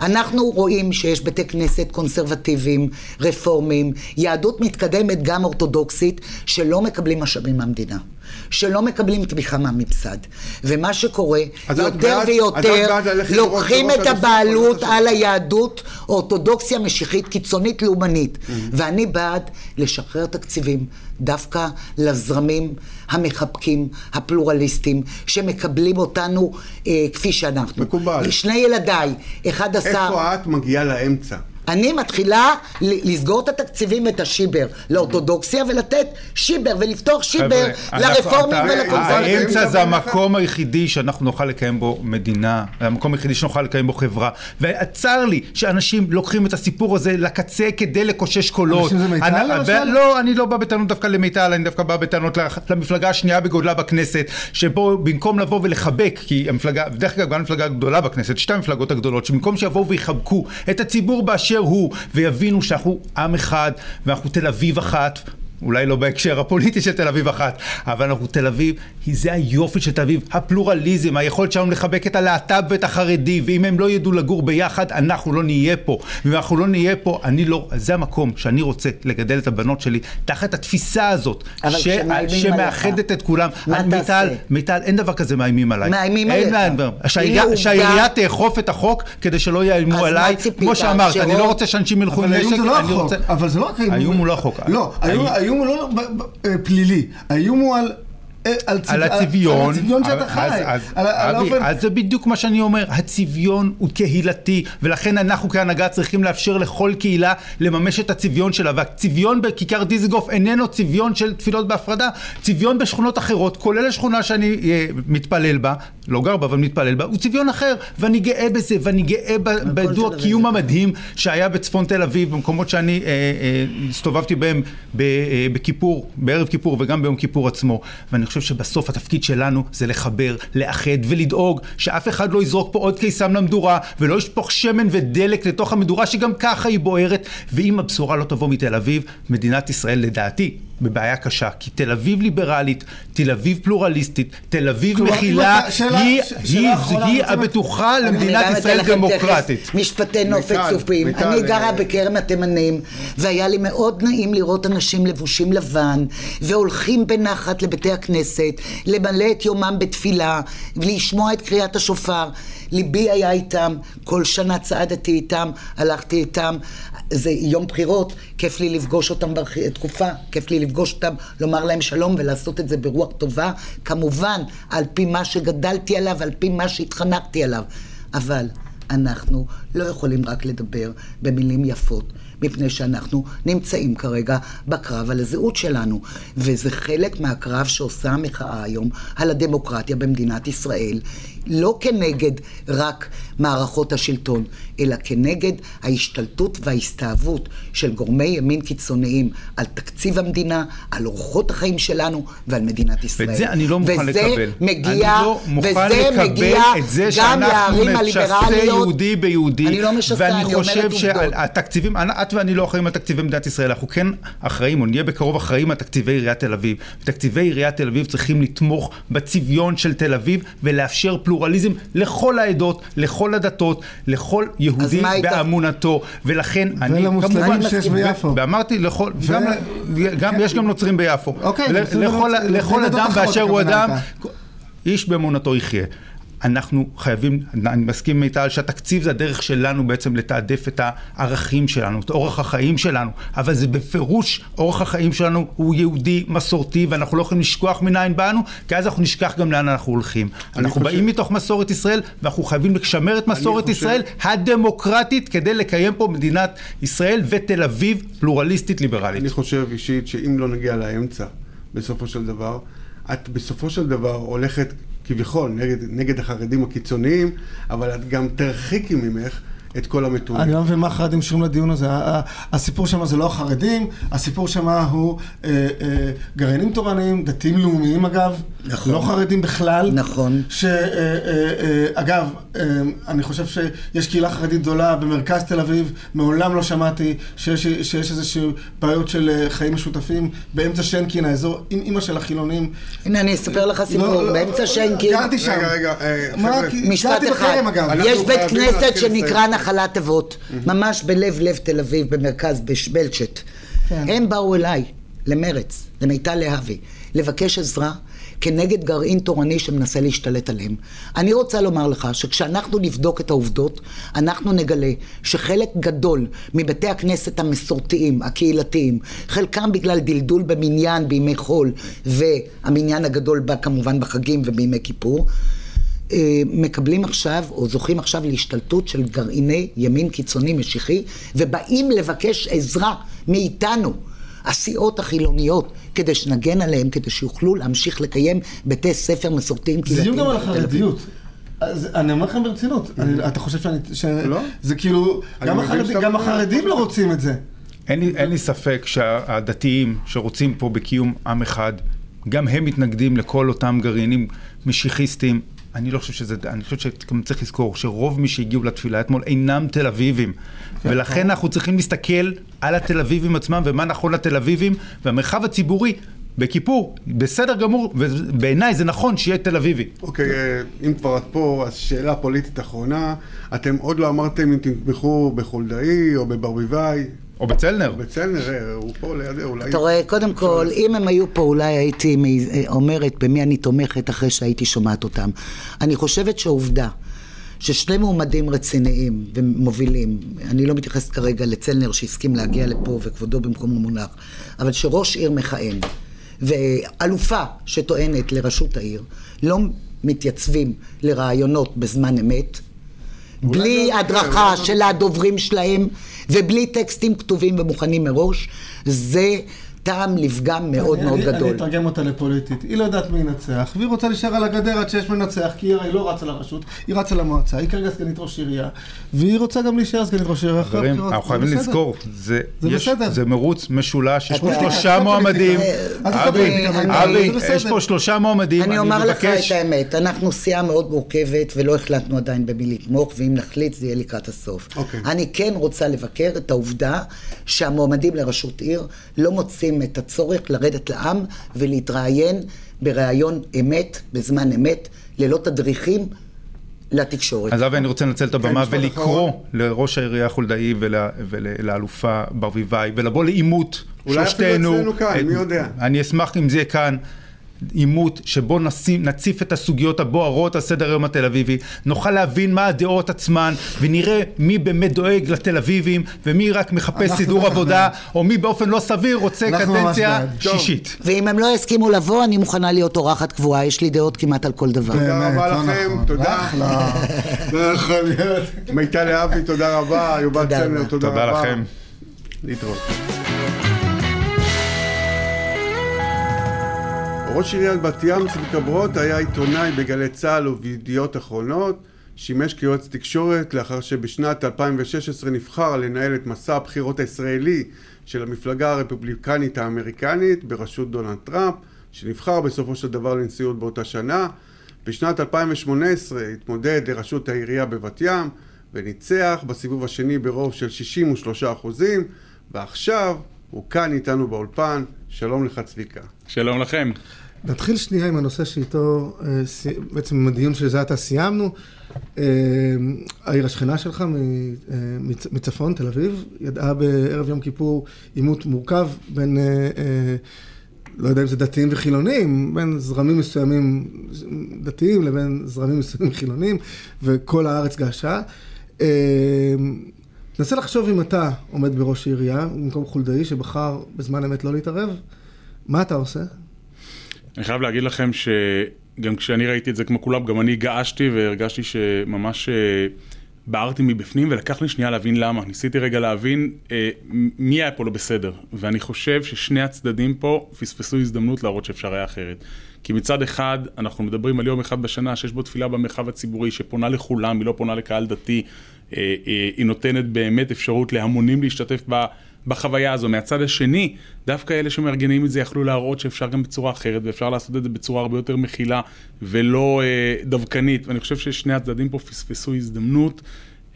אנחנו רואים שיש בתי כנסת קונסרבטיביים, רפורמיים, יהדות מתקדמת גם אורתודוקסית, שלא מקבלים משאבים מהמדינה. שלא מקבלים תמיכה מהממסד. ומה שקורה, יותר בעד- ויותר לוקחים את הבעלות על היהדות, אורתודוקסיה משיחית קיצונית לאומנית. Mm-hmm. ואני בעד לשחרר תקציבים דווקא לזרמים המחבקים, הפלורליסטים, שמקבלים אותנו אה, כפי שאנחנו. מקובל. שני ילדיי, אחד עשה... איפה את מגיעה לאמצע? אני מתחילה לסגור את התקציבים ואת השיבר לאורתודוקסיה ולתת שיבר ולפתוח שיבר לרפורמים ולקונסרבטיבים. האמצע זה? המקום היחידי שאנחנו נוכל לקיים בו מדינה, המקום היחידי שנוכל לקיים בו חברה. וצר לי שאנשים לוקחים את הסיפור הזה לקצה כדי לקושש קולות. אנשים זה מיטל, למשל? לא, אני לא בא בטענות דווקא למיטל, אני דווקא בא בטענות למפלגה השנייה בגודלה בכנסת, שבו במקום לבוא ולחבק, כי המפלגה, בדרך כלל גם המפלגה הגדולה בכנסת, שתי המפלגות הגדולות, שבמקום שיבואו ויחבקו את הציבור באשר הוא, ויבינו שאנחנו עם אחד, ואנחנו תל אביב אחת, אולי לא בהקשר הפוליטי של תל אביב אחת, אבל אנחנו תל אביב, זה היופי של תל אביב, הפלורליזם, היכולת שלנו לחבק את הלהט"ב ואת החרדי, ואם הם לא ידעו לגור ביחד, אנחנו לא נהיה פה. ואם אנחנו לא נהיה פה, אני לא, זה המקום שאני רוצה לגדל את הבנות שלי, תחת התפיסה הזאת, ש- שמאחדת את כולם. מה תעשה? מיטל, מיטל, אין דבר כזה מאיימים עליי. מאיימים אין עליך. מה- הנה שהעירייה- תאכוף את החוק כדי שלא יאיימו עליי. כמו שאמרת, אני לא רוצה שאנשים ילכו עם אבל נשק, לא אני החוק, רוצה... אבל זה לא רק האיום. האיום הוא לא החוק. לא, האיום- האיום- הוא לא אה, פלילי, האיום הוא על... על צב- על הצביון, על הצביון שאתה אז- חי, אז- על על אבי, האופן... אז זה בדיוק מה שאני אומר, הצביון הוא קהילתי, ולכן אנחנו כהנהגה צריכים לאפשר לכל קהילה לממש את הצביון שלה, והצביון בכיכר דיזנגוף איננו צביון של תפילות בהפרדה, צביון בשכונות אחרות, כולל השכונה שאני אה, מתפלל בה, לא גר בה אבל מתפלל בה, הוא צביון אחר, ואני גאה בזה, ואני גאה ב- בדו תל הקיום אביב. המדהים שהיה בצפון תל אביב, במקומות שאני אה, אה, הסתובבתי בהם אה, בכיפור, בערב כיפור וגם ביום כיפור עצמו. ואני חושב שבסוף התפקיד שלנו זה לחבר, לאחד ולדאוג שאף אחד לא יזרוק פה עוד קיסם למדורה ולא ישפוך שמן ודלק לתוך המדורה שגם ככה היא בוערת. ואם הבשורה לא תבוא מתל אביב, מדינת ישראל לדעתי בבעיה קשה. כי תל אביב ליברלית, תל אביב פלורליסטית, תל אביב מכילה, היא, ש- היא, היא הבטוחה למדינת ישראל דמוקרטית. משפטי נופת צופים. אני גרה אה, בכרם התימנים, והיה לי מאוד נעים לראות אנשים לבושים לבן, והולכים בנחת לבתי הכנסת, למלא את יומם בתפילה, ולשמוע את קריאת השופר. ליבי היה איתם, כל שנה צעדתי איתם, הלכתי איתם. זה יום בחירות, כיף לי לפגוש אותם בתקופה, כיף לי לפגוש אותם, לומר להם שלום ולעשות את זה ברוח טובה, כמובן, על פי מה שגדלתי עליו, על פי מה שהתחנכתי עליו. אבל אנחנו לא יכולים רק לדבר במילים יפות, מפני שאנחנו נמצאים כרגע בקרב על הזהות שלנו. וזה חלק מהקרב שעושה המחאה היום על הדמוקרטיה במדינת ישראל, לא כנגד רק מערכות השלטון, אלא כנגד ההשתלטות וההסתאבות של גורמי ימין קיצוניים על תקציב המדינה, על אורחות החיים שלנו ועל מדינת ישראל. ואת זה אני לא מוכן לקבל. וזה מגיע, אני לא מוכן וזה לקבל מגיע את זה גם שאנחנו משסה. יהודי ביהודי. אני לא משסה, אני ואני אומרת חושב עובדות. שהתקציבים, את ואני לא אחראים על תקציבי מדינת ישראל, אנחנו כן אחראים, או נהיה בקרוב אחראים על תקציבי עיריית תל אביב. תקציבי עיריית תל אביב צריכים לתמוך בצביון של תל אביב ולאפשר פלורליזם לכל העדות, לכל הדתות, לכל יהודי באמונתו. ולכן אני ולמוסלמים כמובן... שיש ביפו. ואמרתי לכל, גם, גם יש גם נוצרים ביפו. אוקיי, לכל, אדם באשר הוא אדם. איש באמונתו יחיה. אנחנו חייבים, אני מסכים עם מיטל שהתקציב זה הדרך שלנו בעצם לתעדף את הערכים שלנו, את אורח החיים שלנו, אבל זה בפירוש, אורח החיים שלנו הוא יהודי, מסורתי, ואנחנו לא יכולים לשכוח מניין באנו, כי אז אנחנו נשכח גם לאן אנחנו הולכים. אנחנו חושב- באים מתוך מסורת ישראל, ואנחנו חייבים לשמר את מסורת חושב- ישראל הדמוקרטית, כדי לקיים פה מדינת ישראל ותל אביב פלורליסטית ליברלית. אני חושב אישית שאם לא נגיע לאמצע, בסופו של דבר, את בסופו של דבר הולכת כביכול נגד, נגד החרדים הקיצוניים, אבל את גם תרחיקי ממך את כל המתונים. אני לא מבין מה החרדים קשורים לדיון הזה. הסיפור שם זה לא החרדים, הסיפור שם הוא אה, אה, גרעינים תורניים, דתיים לאומיים אגב. נכון. לא חרדים בכלל. נכון. שאגב, אני חושב שיש קהילה חרדית גדולה במרכז תל אביב, מעולם לא שמעתי שיש, שיש איזשהו בעיות של אה, חיים משותפים באמצע שינקין, האזור עם אימא של החילונים. הנה, אני אספר לך סיפור, לא, לא, באמצע שיינקין. גרתי שם. רגע, רגע, אה, מה, חבר'ה. משפט אחד, אגב. יש בית כנסת שנקרא. נחלת אבות, ממש בלב לב תל אביב, במרכז, בשבלצ'ט. כן. הם באו אליי, למרץ, למיטל להבי, לבקש עזרה כנגד גרעין תורני שמנסה להשתלט עליהם. אני רוצה לומר לך שכשאנחנו נבדוק את העובדות, אנחנו נגלה שחלק גדול מבתי הכנסת המסורתיים, הקהילתיים, חלקם בגלל דלדול במניין בימי חול, והמניין הגדול בא כמובן בחגים ובימי כיפור, מקבלים עכשיו, או זוכים עכשיו להשתלטות של גרעיני ימין קיצוני משיחי, ובאים לבקש עזרה מאיתנו, הסיעות החילוניות, כדי שנגן עליהם, כדי שיוכלו להמשיך לקיים בתי ספר מסורתיים זה קהילתיים. דיון גם על. החרדיות. אז אני אומר לכם ברצינות, אתה חושב שאני... לא. זה כאילו, גם החרדים- לא רוצים את זה. אין לי, אין לי ספק שהדתיים שרוצים פה בקיום עם אחד, גם הם מתנגדים לכל אותם גרעינים משיחיסטים. אני לא חושב שזה, אני חושב שגם צריך לזכור שרוב מי שהגיעו לתפילה אתמול אינם תל אביבים. ולכן אנחנו צריכים להסתכל על התל אביבים עצמם ומה נכון לתל אביבים, והמרחב הציבורי בכיפור, בסדר גמור, ובעיניי זה נכון שיהיה תל אביבי. אוקיי, אה, אם כבר את פה, אז שאלה פוליטית אחרונה. אתם עוד לא אמרתם אם תתמכו בחולדאי או בברביבאי. או בצלנר. בצלנר, הוא פה לידי, אולי... אתה רואה, קודם כל, אם הם היו פה, אולי הייתי אומרת במי אני תומכת אחרי שהייתי שומעת אותם. אני חושבת שהעובדה ששני מועמדים רציניים ומובילים, אני לא מתייחסת כרגע לצלנר שהסכים להגיע לפה וכבודו במקומו מונח, אבל שראש עיר מכהן ואלופה שטוענת לראשות העיר, לא מתייצבים לרעיונות בזמן אמת, בלי הדרכה של הדוברים שלהם ובלי טקסטים כתובים ומוכנים מראש, זה טעם לפגם מאוד אני- מאוד אני- גדול. אני אתרגם אותה לפוליטית. היא לא יודעת מי ינצח, והיא רוצה להישאר על הגדר עד שיש מנצח, כי היא הרי לא רצה לרשות, היא רצה למועצה, היא כרגע סגנית ראש עירייה, והיא רוצה גם להישאר סגנית ראש עירייה אחרי חברים, הבחירות. אנחנו זה חייבים. לזכור, זה, זה יש, בסדר. זה מרוץ משולש, יש פה שלושה מועמדים, פוליטיקה. אתה אבי, אבי. יש פה שלושה מועמדים, אני אומר לך את האמת, אנחנו סיעה מאוד מורכבת ולא החלטנו עדיין במי לתמוך, ואם נחליט זה יהיה לקראת הסוף. אוקיי. אני כן רוצה לבקר את העובדה שהמועמדים לראשות עיר לא מוצאים את הצורך לרדת לעם ולהתראיין בראיון אמת, בזמן אמת, ללא תדריכים לתקשורת. אז אבי, אני רוצה לנצל את הבמה כן, ולקרוא. לראש העירייה חולדאי ול- ולאלופה ברביבאי, ולבוא לעימות, אולי אפילו שלושתנו. אצלנו כאן, מי יודע. אני אשמח אם זה יהיה כאן. עימות שבו נשים, נציף את הסוגיות הבוערות על סדר היום התל אביבי, נוכל להבין מה הדעות עצמן, ונראה מי באמת דואג לתל אביבים, ומי רק מחפש סידור עבודה, או מי באופן לא סביר רוצה קדנציה. שישית. ואם הם לא יסכימו לבוא, אני מוכנה להיות אורחת קבועה, יש לי דעות כמעט על כל דבר. תודה רבה לא לכם, נכון. תודה. אחלה. לא. מיטל להבי, תודה רבה. יובל רבה. תודה רבה. תודה לכם. להתראות. ראש עיריית בת ים צביקה ברוט היה עיתונאי בגלי צה"ל ובידיעות אחרונות, שימש כיועץ תקשורת לאחר שבשנת 2016 נבחר לנהל את מסע הבחירות הישראלי של המפלגה הרפובליקנית האמריקנית בראשות דונלד טראמפ, שנבחר בסופו של דבר לנשיאות באותה שנה. בשנת 2018 התמודד לראשות העירייה בבת ים וניצח בסיבוב השני ברוב של 63 אחוזים, ועכשיו הוא כאן איתנו באולפן. שלום לך צביקה. שלום לכם. נתחיל שנייה עם הנושא שאיתו, אה, בעצם עם הדיון שזה עתה סיימנו. אה, העיר השכנה שלך אה, מצ- מצפון, תל אביב, ידעה בערב יום כיפור עימות מורכב בין, לא יודע אם זה דתיים וחילונים, בין זרמים מסוימים דתיים לבין זרמים מסוימים חילונים, וכל הארץ געשה. תנסה לחשוב אם אתה עומד בראש העירייה, במקום חולדאי שבחר בזמן אמת לא להתערב, מה אתה עושה? אני חייב להגיד לכם שגם כשאני ראיתי את זה כמו כולם, גם אני געשתי והרגשתי שממש אה, בערתי מבפנים ולקח לי שנייה להבין למה. ניסיתי רגע להבין אה, מי היה פה לא בסדר. ואני חושב ששני הצדדים פה פספסו הזדמנות להראות שאפשר היה אחרת. כי מצד אחד, אנחנו מדברים על יום אחד בשנה שיש בו תפילה במרחב הציבורי, שפונה לכולם, היא לא פונה לקהל דתי, היא נותנת באמת אפשרות להמונים להשתתף ב... בחוויה הזו. מהצד השני, דווקא אלה שמארגנים את זה יכלו להראות שאפשר גם בצורה אחרת, ואפשר לעשות את זה בצורה הרבה יותר מכילה ולא אה, דווקנית. ואני חושב ששני הצדדים פה פספסו הזדמנות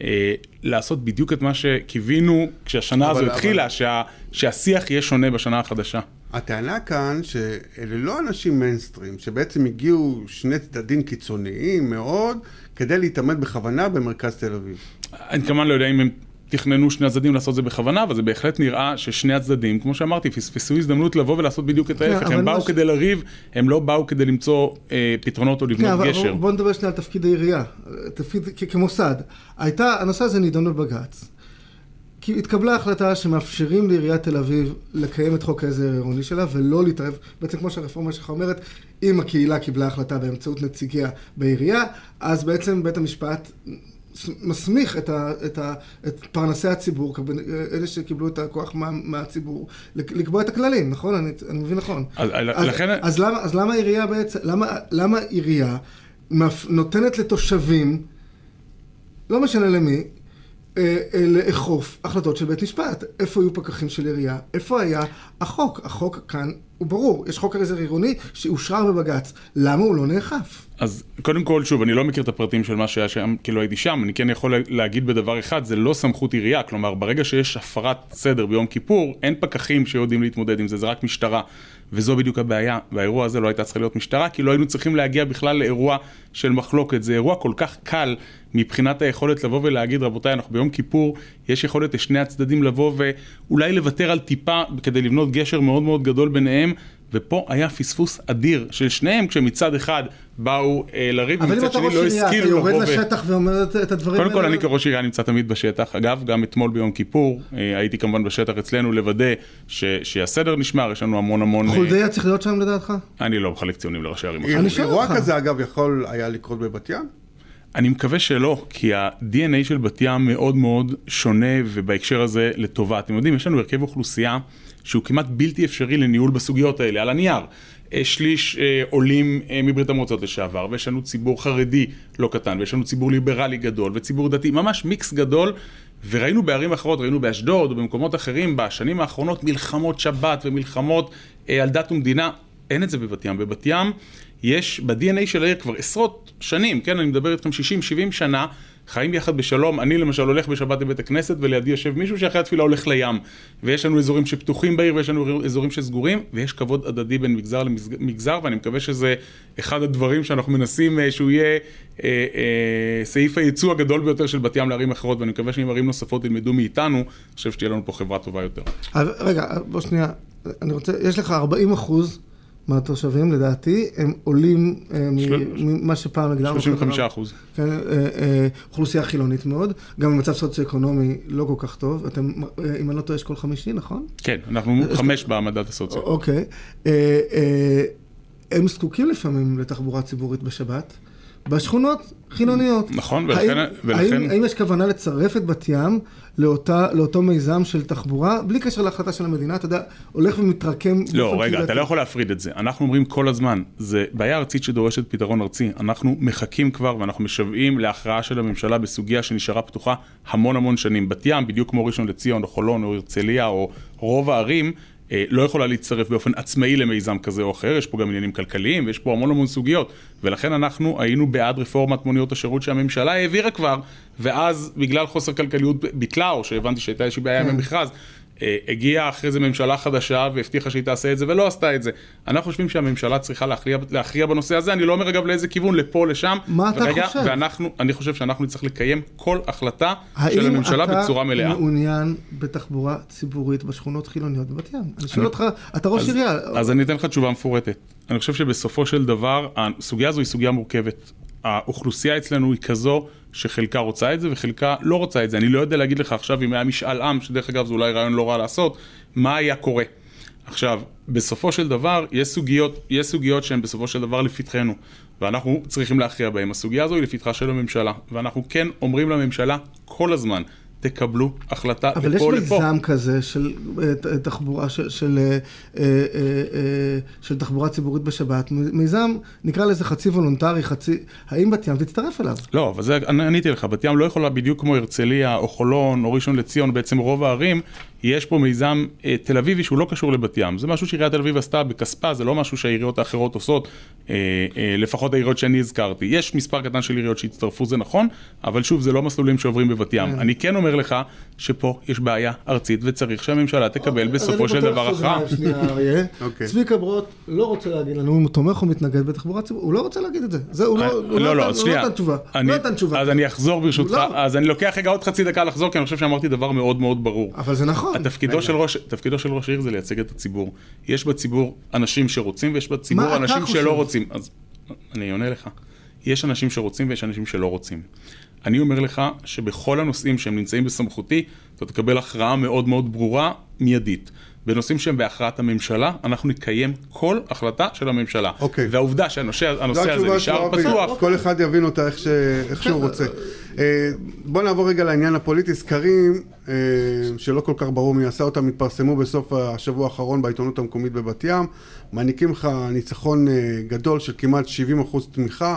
אה, לעשות בדיוק את מה שקיווינו כשהשנה הזו אבל- התחילה, שה, שהשיח יהיה שונה בשנה החדשה. הטענה כאן שאלה לא אנשים מיינסטרים, שבעצם הגיעו שני צדדים קיצוניים מאוד כדי להתעמד בכוונה במרכז תל אביב. אני כמובן לא יודע אם הם תכננו שני הצדדים לעשות זה בכוונה, אבל זה בהחלט נראה ששני הצדדים, כמו שאמרתי, פספסו הזדמנות לבוא ולעשות בדיוק את ההפך. אבל הם באו כדי לריב, הם לא באו כדי למצוא אה, פתרונות או כן, לבנות אבל גשר. בוא נדבר שנייה על תפקיד העירייה, תפקיד כמוסד. הייתה, הנושא הזה נידון בבג"ץ. כי התקבלה החלטה שמאפשרים לעיריית תל אביב לקיים את חוק העזר העירוני שלה ולא להתערב, בעצם כמו שהרפורמה שלך אומרת, אם הקהילה קיבלה החלטה באמצעות נציגיה בעירייה, אז בעצם בית המשפט מסמיך את, ה, את, ה, את פרנסי הציבור, אלה שקיבלו את הכוח מה, מהציבור, לק- לקבוע את הכללים, נכון? אני, אני מבין נכון. אז- לכן- אז למה, אז למה עירייה בעצם, למה, למה עירייה נותנת לתושבים, לא משנה למי, אה, אה, לאכוף החלטות של בית משפט? איפה היו פקחים של עירייה? איפה היה החוק? החוק כאן הוא ברור, יש חוק עזר עירוני שאושר בבג"ץ, למה הוא לא נאכף? אז קודם כל, שוב, אני לא מכיר את הפרטים של מה שהיה שם, כי לא הייתי שם, אני כן יכול להגיד בדבר אחד, זה לא סמכות עירייה, כלומר, ברגע שיש הפרת סדר ביום כיפור, אין פקחים שיודעים להתמודד עם זה, זה רק משטרה. וזו בדיוק הבעיה, והאירוע הזה לא הייתה צריכה להיות משטרה, כי לא היינו צריכים להגיע בכלל לאירוע של מחלוקת. זה אירוע כל כך קל מבחינת היכולת לבוא ולהגיד, רבותיי, אנחנו ביום כיפור, יש יכולת לשני הצדדים לבוא ואולי לוותר על טיפה כדי לבנות גשר מאוד מאוד גדול ביניהם. ופה היה פספוס אדיר של שניהם, כשמצד אחד באו אה, לריב, אבל אם ומצד אתה שני ראש לא עירייה, אתה השכילו יורד לבוא ו... לשטח ואומר את- את הדברים קודם כל, האלה? אני כראש עירייה נמצא תמיד בשטח. אגב, גם אתמול ביום כיפור, אה, הייתי כמובן בשטח אצלנו לוודא ש- שהסדר נשמר, יש לנו המון המון... אה, חולדאי צריך להיות שם לדעתך? אני לא מחלק ציונים לראשי ערים. אני שואל אירוע. כזה, אגב, יכול היה לקרות בבת ים? אני מקווה שלא, כי ה-DNA של בת ים מאוד מאוד שונה, ובהקשר הזה לטובה. אתם יודעים, יש לנו הרכב אוכלוסייה שהוא כמעט בלתי אפשרי לניהול בסוגיות האלה, על הנייר. אה, שליש אה, עולים אה, מברית המועצות לשעבר, ויש לנו ציבור חרדי לא קטן, ויש לנו ציבור ליברלי גדול, וציבור דתי, ממש מיקס גדול. וראינו בערים אחרות, ראינו באשדוד ובמקומות אחרים בשנים האחרונות מלחמות שבת ומלחמות על דת ומדינה. אין את זה בבת ים. בבת ים יש ב-DNA של העיר כבר עשרות שנים, כן, אני מדבר איתכם 60-70 שנה, חיים יחד בשלום. אני למשל הולך בשבת לבית הכנסת ולידי יושב מישהו שאחרי התפילה הולך לים. ויש לנו אזורים שפתוחים בעיר ויש לנו אזורים שסגורים, ויש כבוד הדדי בין מגזר למגזר, ואני מקווה שזה אחד הדברים שאנחנו מנסים אה, שהוא יהיה אה, אה, סעיף הייצוא הגדול ביותר של בת ים לערים אחרות, ואני מקווה שאם ערים נוספות ילמדו מאיתנו, אני חושב שתהיה לנו פה חברה טובה יותר. רגע, בוא שנייה, אני רוצה, יש לך 40 אחוז מהתושבים, לדעתי, הם עולים אה, של- ממה שפעם הגדרנו. 35 אחוז. כן, אה, אה, אוכלוסייה חילונית מאוד, גם במצב סוציו-אקונומי לא כל כך טוב. אתם, אם אני לא טועה, אשכול חמישי, נכון? כן, אנחנו חמש במדד הסוציו. אוקיי. הם זקוקים לפעמים לתחבורה ציבורית בשבת. בשכונות חילוניות. נכון, ולכן- האם, ולכן- האם, האם יש כוונה לצרף את בת ים לאותה, לאותו מיזם של תחבורה, בלי קשר להחלטה של המדינה, אתה יודע, הולך ומתרקם לא, רגע, אתה. לא יכול להפריד את זה. אנחנו אומרים כל הזמן, זה בעיה ארצית שדורשת פתרון ארצי. אנחנו מחכים כבר ואנחנו משוועים להכרעה של הממשלה בסוגיה שנשארה פתוחה המון המון שנים. בת ים, בדיוק כמו ראשון לציון או חולון או הרצליה או רוב הערים, לא יכולה להצטרף באופן עצמאי למיזם כזה או אחר, יש פה גם עניינים כלכליים ויש פה המון המון סוגיות. ולכן אנחנו היינו בעד רפורמת מוניות השירות שהממשלה העבירה כבר, ואז בגלל חוסר כלכליות ביטלה, או שהבנתי שהייתה איזושהי בעיה עם המכרז. אה, הגיעה אחרי זה ממשלה חדשה והבטיחה שהיא תעשה את זה ולא עשתה את זה. אנחנו חושבים שהממשלה צריכה להכריע, להכריע בנושא הזה, אני לא אומר אגב לאיזה כיוון, לפה, לשם. מה אתה ורגע, חושב? ואנחנו, אני חושב שאנחנו נצטרך לקיים כל החלטה של האם הממשלה אתה בצורה מלאה. מעוניין בתחבורה ציבורית בשכונות חילוניות בבת ים? אני שואל אותך, אתה ראש אז- עירייה. אז אני אתן לך תשובה מפורטת. אני חושב שבסופו של דבר, הסוגיה הזו היא סוגיה מורכבת. האוכלוסייה אצלנו היא כזו שחלקה רוצה את זה וחלקה לא רוצה את זה. אני לא יודע להגיד לך עכשיו אם היה משאל עם, שדרך אגב זה אולי רעיון לא רע לעשות, מה היה קורה. עכשיו, בסופו של דבר, יש סוגיות, יש סוגיות שהן בסופו של דבר לפתחנו, ואנחנו צריכים להכריע בהן. הסוגיה הזו היא לפתחה של הממשלה, ואנחנו כן אומרים לממשלה כל הזמן, תקבלו החלטה אבל יש לפה לפה. מיזם כזה של אה, ת- תחבורה, של, של, אה, אה, אה, אה, של תחבורה ציבורית בשבת, מיזם, נקרא לזה חצי וולונטרי, חצי, האם בת ים תצטרף אליו? לא, אבל זה, אני עניתי לך, בת ים לא יכולה בדיוק כמו הרצליה או חולון או ראשון לציון, בעצם רוב הערים, יש פה מיזם אה, תל אביבי שהוא לא קשור לבת ים. זה משהו שעיריית תל אביב עשתה בכספה, זה לא משהו שהעיריות האחרות עושות, אה, אה, לפחות העיריות שאני הזכרתי. יש מספר קטן של עיריות שהצטרפו, זה נכון, אבל שוב, זה לא מסלולים שעוברים בבת ים. אני כן אומר לך שפה יש בעיה ארצית וצריך שהממשלה תקבל בסופו של דבר הכרעה. אריה. <laughs> אוקיי. צביקה ברוט לא רוצה להגיד לנו אם הוא תומך או מתנגד בתחבורה ציבורית, הוא לא רוצה להגיד את זה. זה, הוא לא לא, לא, נתן- שנייה. לא תשובה. לא נתן תשובה. אז אני אחזור ברשותך, לא. אז אני לוקח רגע עוד חצי דקה לחזור, כי אני חושב שאמרתי דבר מאוד מאוד ברור. אבל זה נכון. תפקידו של, ראש, תפקידו של ראש העיר זה לייצג את הציבור. יש בציבור אנשים שרוצים ויש בציבור אנשים? שלא רוצים. אז אני עונה לך. יש אנשים שרוצים ויש אנשים שלא רוצים. אני אומר לך שבכל הנושאים שהם נמצאים בסמכותי, אתה תקבל הכרעה מאוד מאוד ברורה, מיידית. בנושאים שהם בהכרעת הממשלה, אנחנו נקיים כל החלטה של הממשלה. אוקיי. והנושא שהנושא הזה נשאר פתוח. כל אחד יבין אותה איך, ש... איך שהוא רוצה. אה, בוא נעבור רגע לעניין הפוליטי. סקרים, אה, שלא כל כך ברור מי עשה אותם, התפרסמו בסוף השבוע האחרון בעיתונות המקומית בבת ים, מעניקים לך ניצחון אה, גדול של כמעט 70% תמיכה.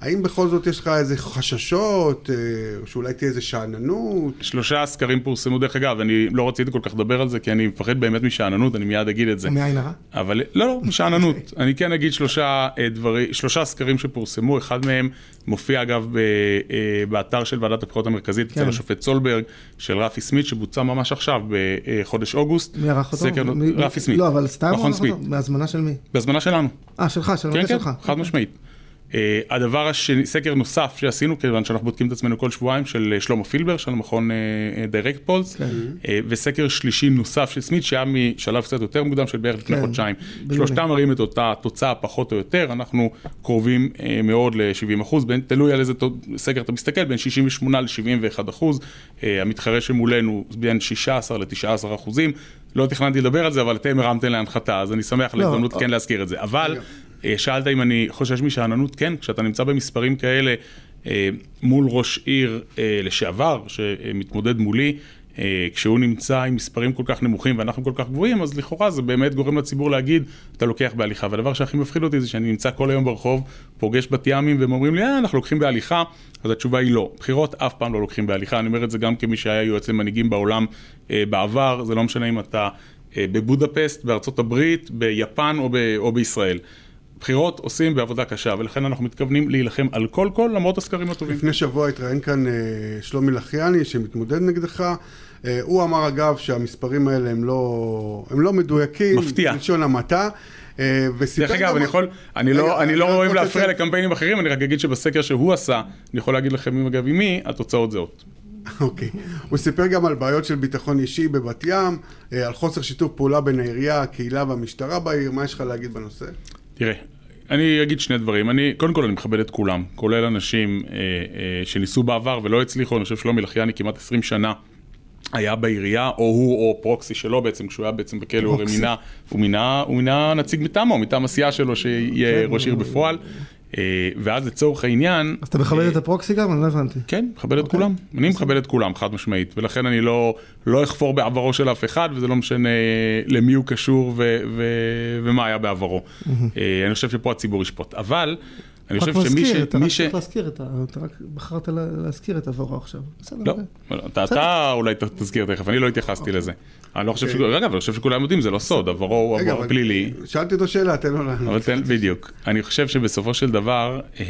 האם בכל זאת יש לך איזה חששות, אה, או שאולי תהיה איזה שאננות? שלושה סקרים פורסמו, דרך אגב, אני לא רציתי כל כך לדבר על זה, כי אני מפחד באמת משאננות, אני מיד אגיד את זה. מעין הרע? אבל לא, לא, משאננות. <laughs> אני כן אגיד שלושה אה, דברים, שלושה סקרים שפורסמו, אחד מהם מופיע אגב ב, אה, באתר של ועדת הבחירות המרכזית, אצל כן. השופט סולברג, של רפי סמית, שבוצע ממש עכשיו, בחודש אוגוסט. מי ערך אותו? סקר, מי- רפי סמית. לא, אבל סתם הוא ערך. אותו? בהזמנה של מי? בהזמנה שלנו. אה, שלך, של כן, כן, שלך. חד משמעית. אה, הדבר השני, סקר נוסף שעשינו, כיוון שאנחנו בודקים את עצמנו כל שבועיים, של אה, שלמה פילבר, של המכון Direct Polls, כן. וסקר שלישי נוסף של סמית, שהיה משלב קצת יותר מוקדם, של בערך לפני כן, חודשיים. שלושתם מראים את אותה תוצאה פחות או יותר, אנחנו קרובים אה, מאוד ל-70 אחוז, בין- תלוי על איזה תו- סקר אתה מסתכל, בין 68 ל-71 אחוז, אה, המתחרה שמולנו בין 16 ל-19 אחוזים. לא תכננתי לדבר על זה, אבל אתם הרמתם להנחתה, אז אני שמח על לא, ההזדמנות אה. כן להזכיר את זה. אבל אה, שאלת אם אני חושש משאננות, כן, כשאתה נמצא במספרים כאלה אה, מול ראש עיר אה, לשעבר, שמתמודד מולי, אה, כשהוא נמצא עם מספרים כל כך נמוכים ואנחנו כל כך גבוהים, אז לכאורה זה באמת גורם לציבור להגיד, אתה לוקח בהליכה. והדבר שהכי מפחיד אותי זה שאני נמצא כל היום ברחוב, פוגש בת ימים והם אומרים לי, אה, אנחנו לוקחים בהליכה, אז התשובה היא לא. בחירות אף פעם לא לוקחים בהליכה, אני אומר את זה גם כמי שהיה יועץ למנהיגים בעולם אה, בעבר, זה לא משנה אם אתה אה, בבודפסט, בארצות הברית, ביפן או, ב, או בישראל. בחירות עושים בעבודה קשה, ולכן אנחנו מתכוונים להילחם על כל כל למרות הסקרים הטובים. לפני שבוע התראיין כאן אה, שלומי לחיאני שמתמודד נגדך. אה, הוא אמר אגב שהמספרים האלה הם לא, הם לא מדויקים, מפתיע. בלשון המעטה. אה, וסיפר דרך אגב, אני יכול, אני רגע, לא, אני לא רק אוהב להפריע לקמפיינים אחרים, אני רק אגיד שבסקר שהוא עשה, אני יכול להגיד לכם אגב עם מי, התוצאות זהות. אוקיי. הוא סיפר גם על בעיות של ביטחון אישי בבת ים, אה, על חוסר שיתוף פעולה בין העירייה, הקהילה והמשטרה בעיר, מה יש לך להגיד בנושא? תראה, אני אגיד שני דברים. אני, קודם כל אני מכבד את כולם, כולל אנשים אה, אה, שניסו בעבר ולא הצליחו, אני חושב שלומי לחיאני כמעט 20 שנה. היה בעירייה, או הוא או פרוקסי שלו בעצם, כשהוא היה בעצם בכלא, הוא. מינה, הוא מינה, הוא מינה נציג מטעמו, מטעם הסיעה שלו, שיהיה כן, ראש עיר בפועל. אה, ואז לצורך העניין... אז אתה מכבד אה, את הפרוקסי גם? אני לא הבנתי. כן, מכבד את אוקיי. כולם. אני מכבד את כולם, חד משמעית. ולכן אני לא, לא אחפור בעברו של אף אחד, וזה לא משנה למי הוא קשור ומה היה בעברו. אה, אני חושב שפה הציבור ישפוט. אבל, אני חושב שמי ש... אתה רק ש... צריך להזכיר את ה... אתה רק בחרת לה- להזכיר את עברו עכשיו. בסדר. לא, אוקיי. אתה, אתה אולי תזכיר תכף, אני לא התייחסתי לזה. אני לא חושב, ש... אגב, אני חושב שכולם יודעים, זה לא סוד, עברו הוא עבר אבל פלילי. שאלתי אותו שאלה, תן לו לענות. בדיוק. אני חושב שבסופו של דבר, אה,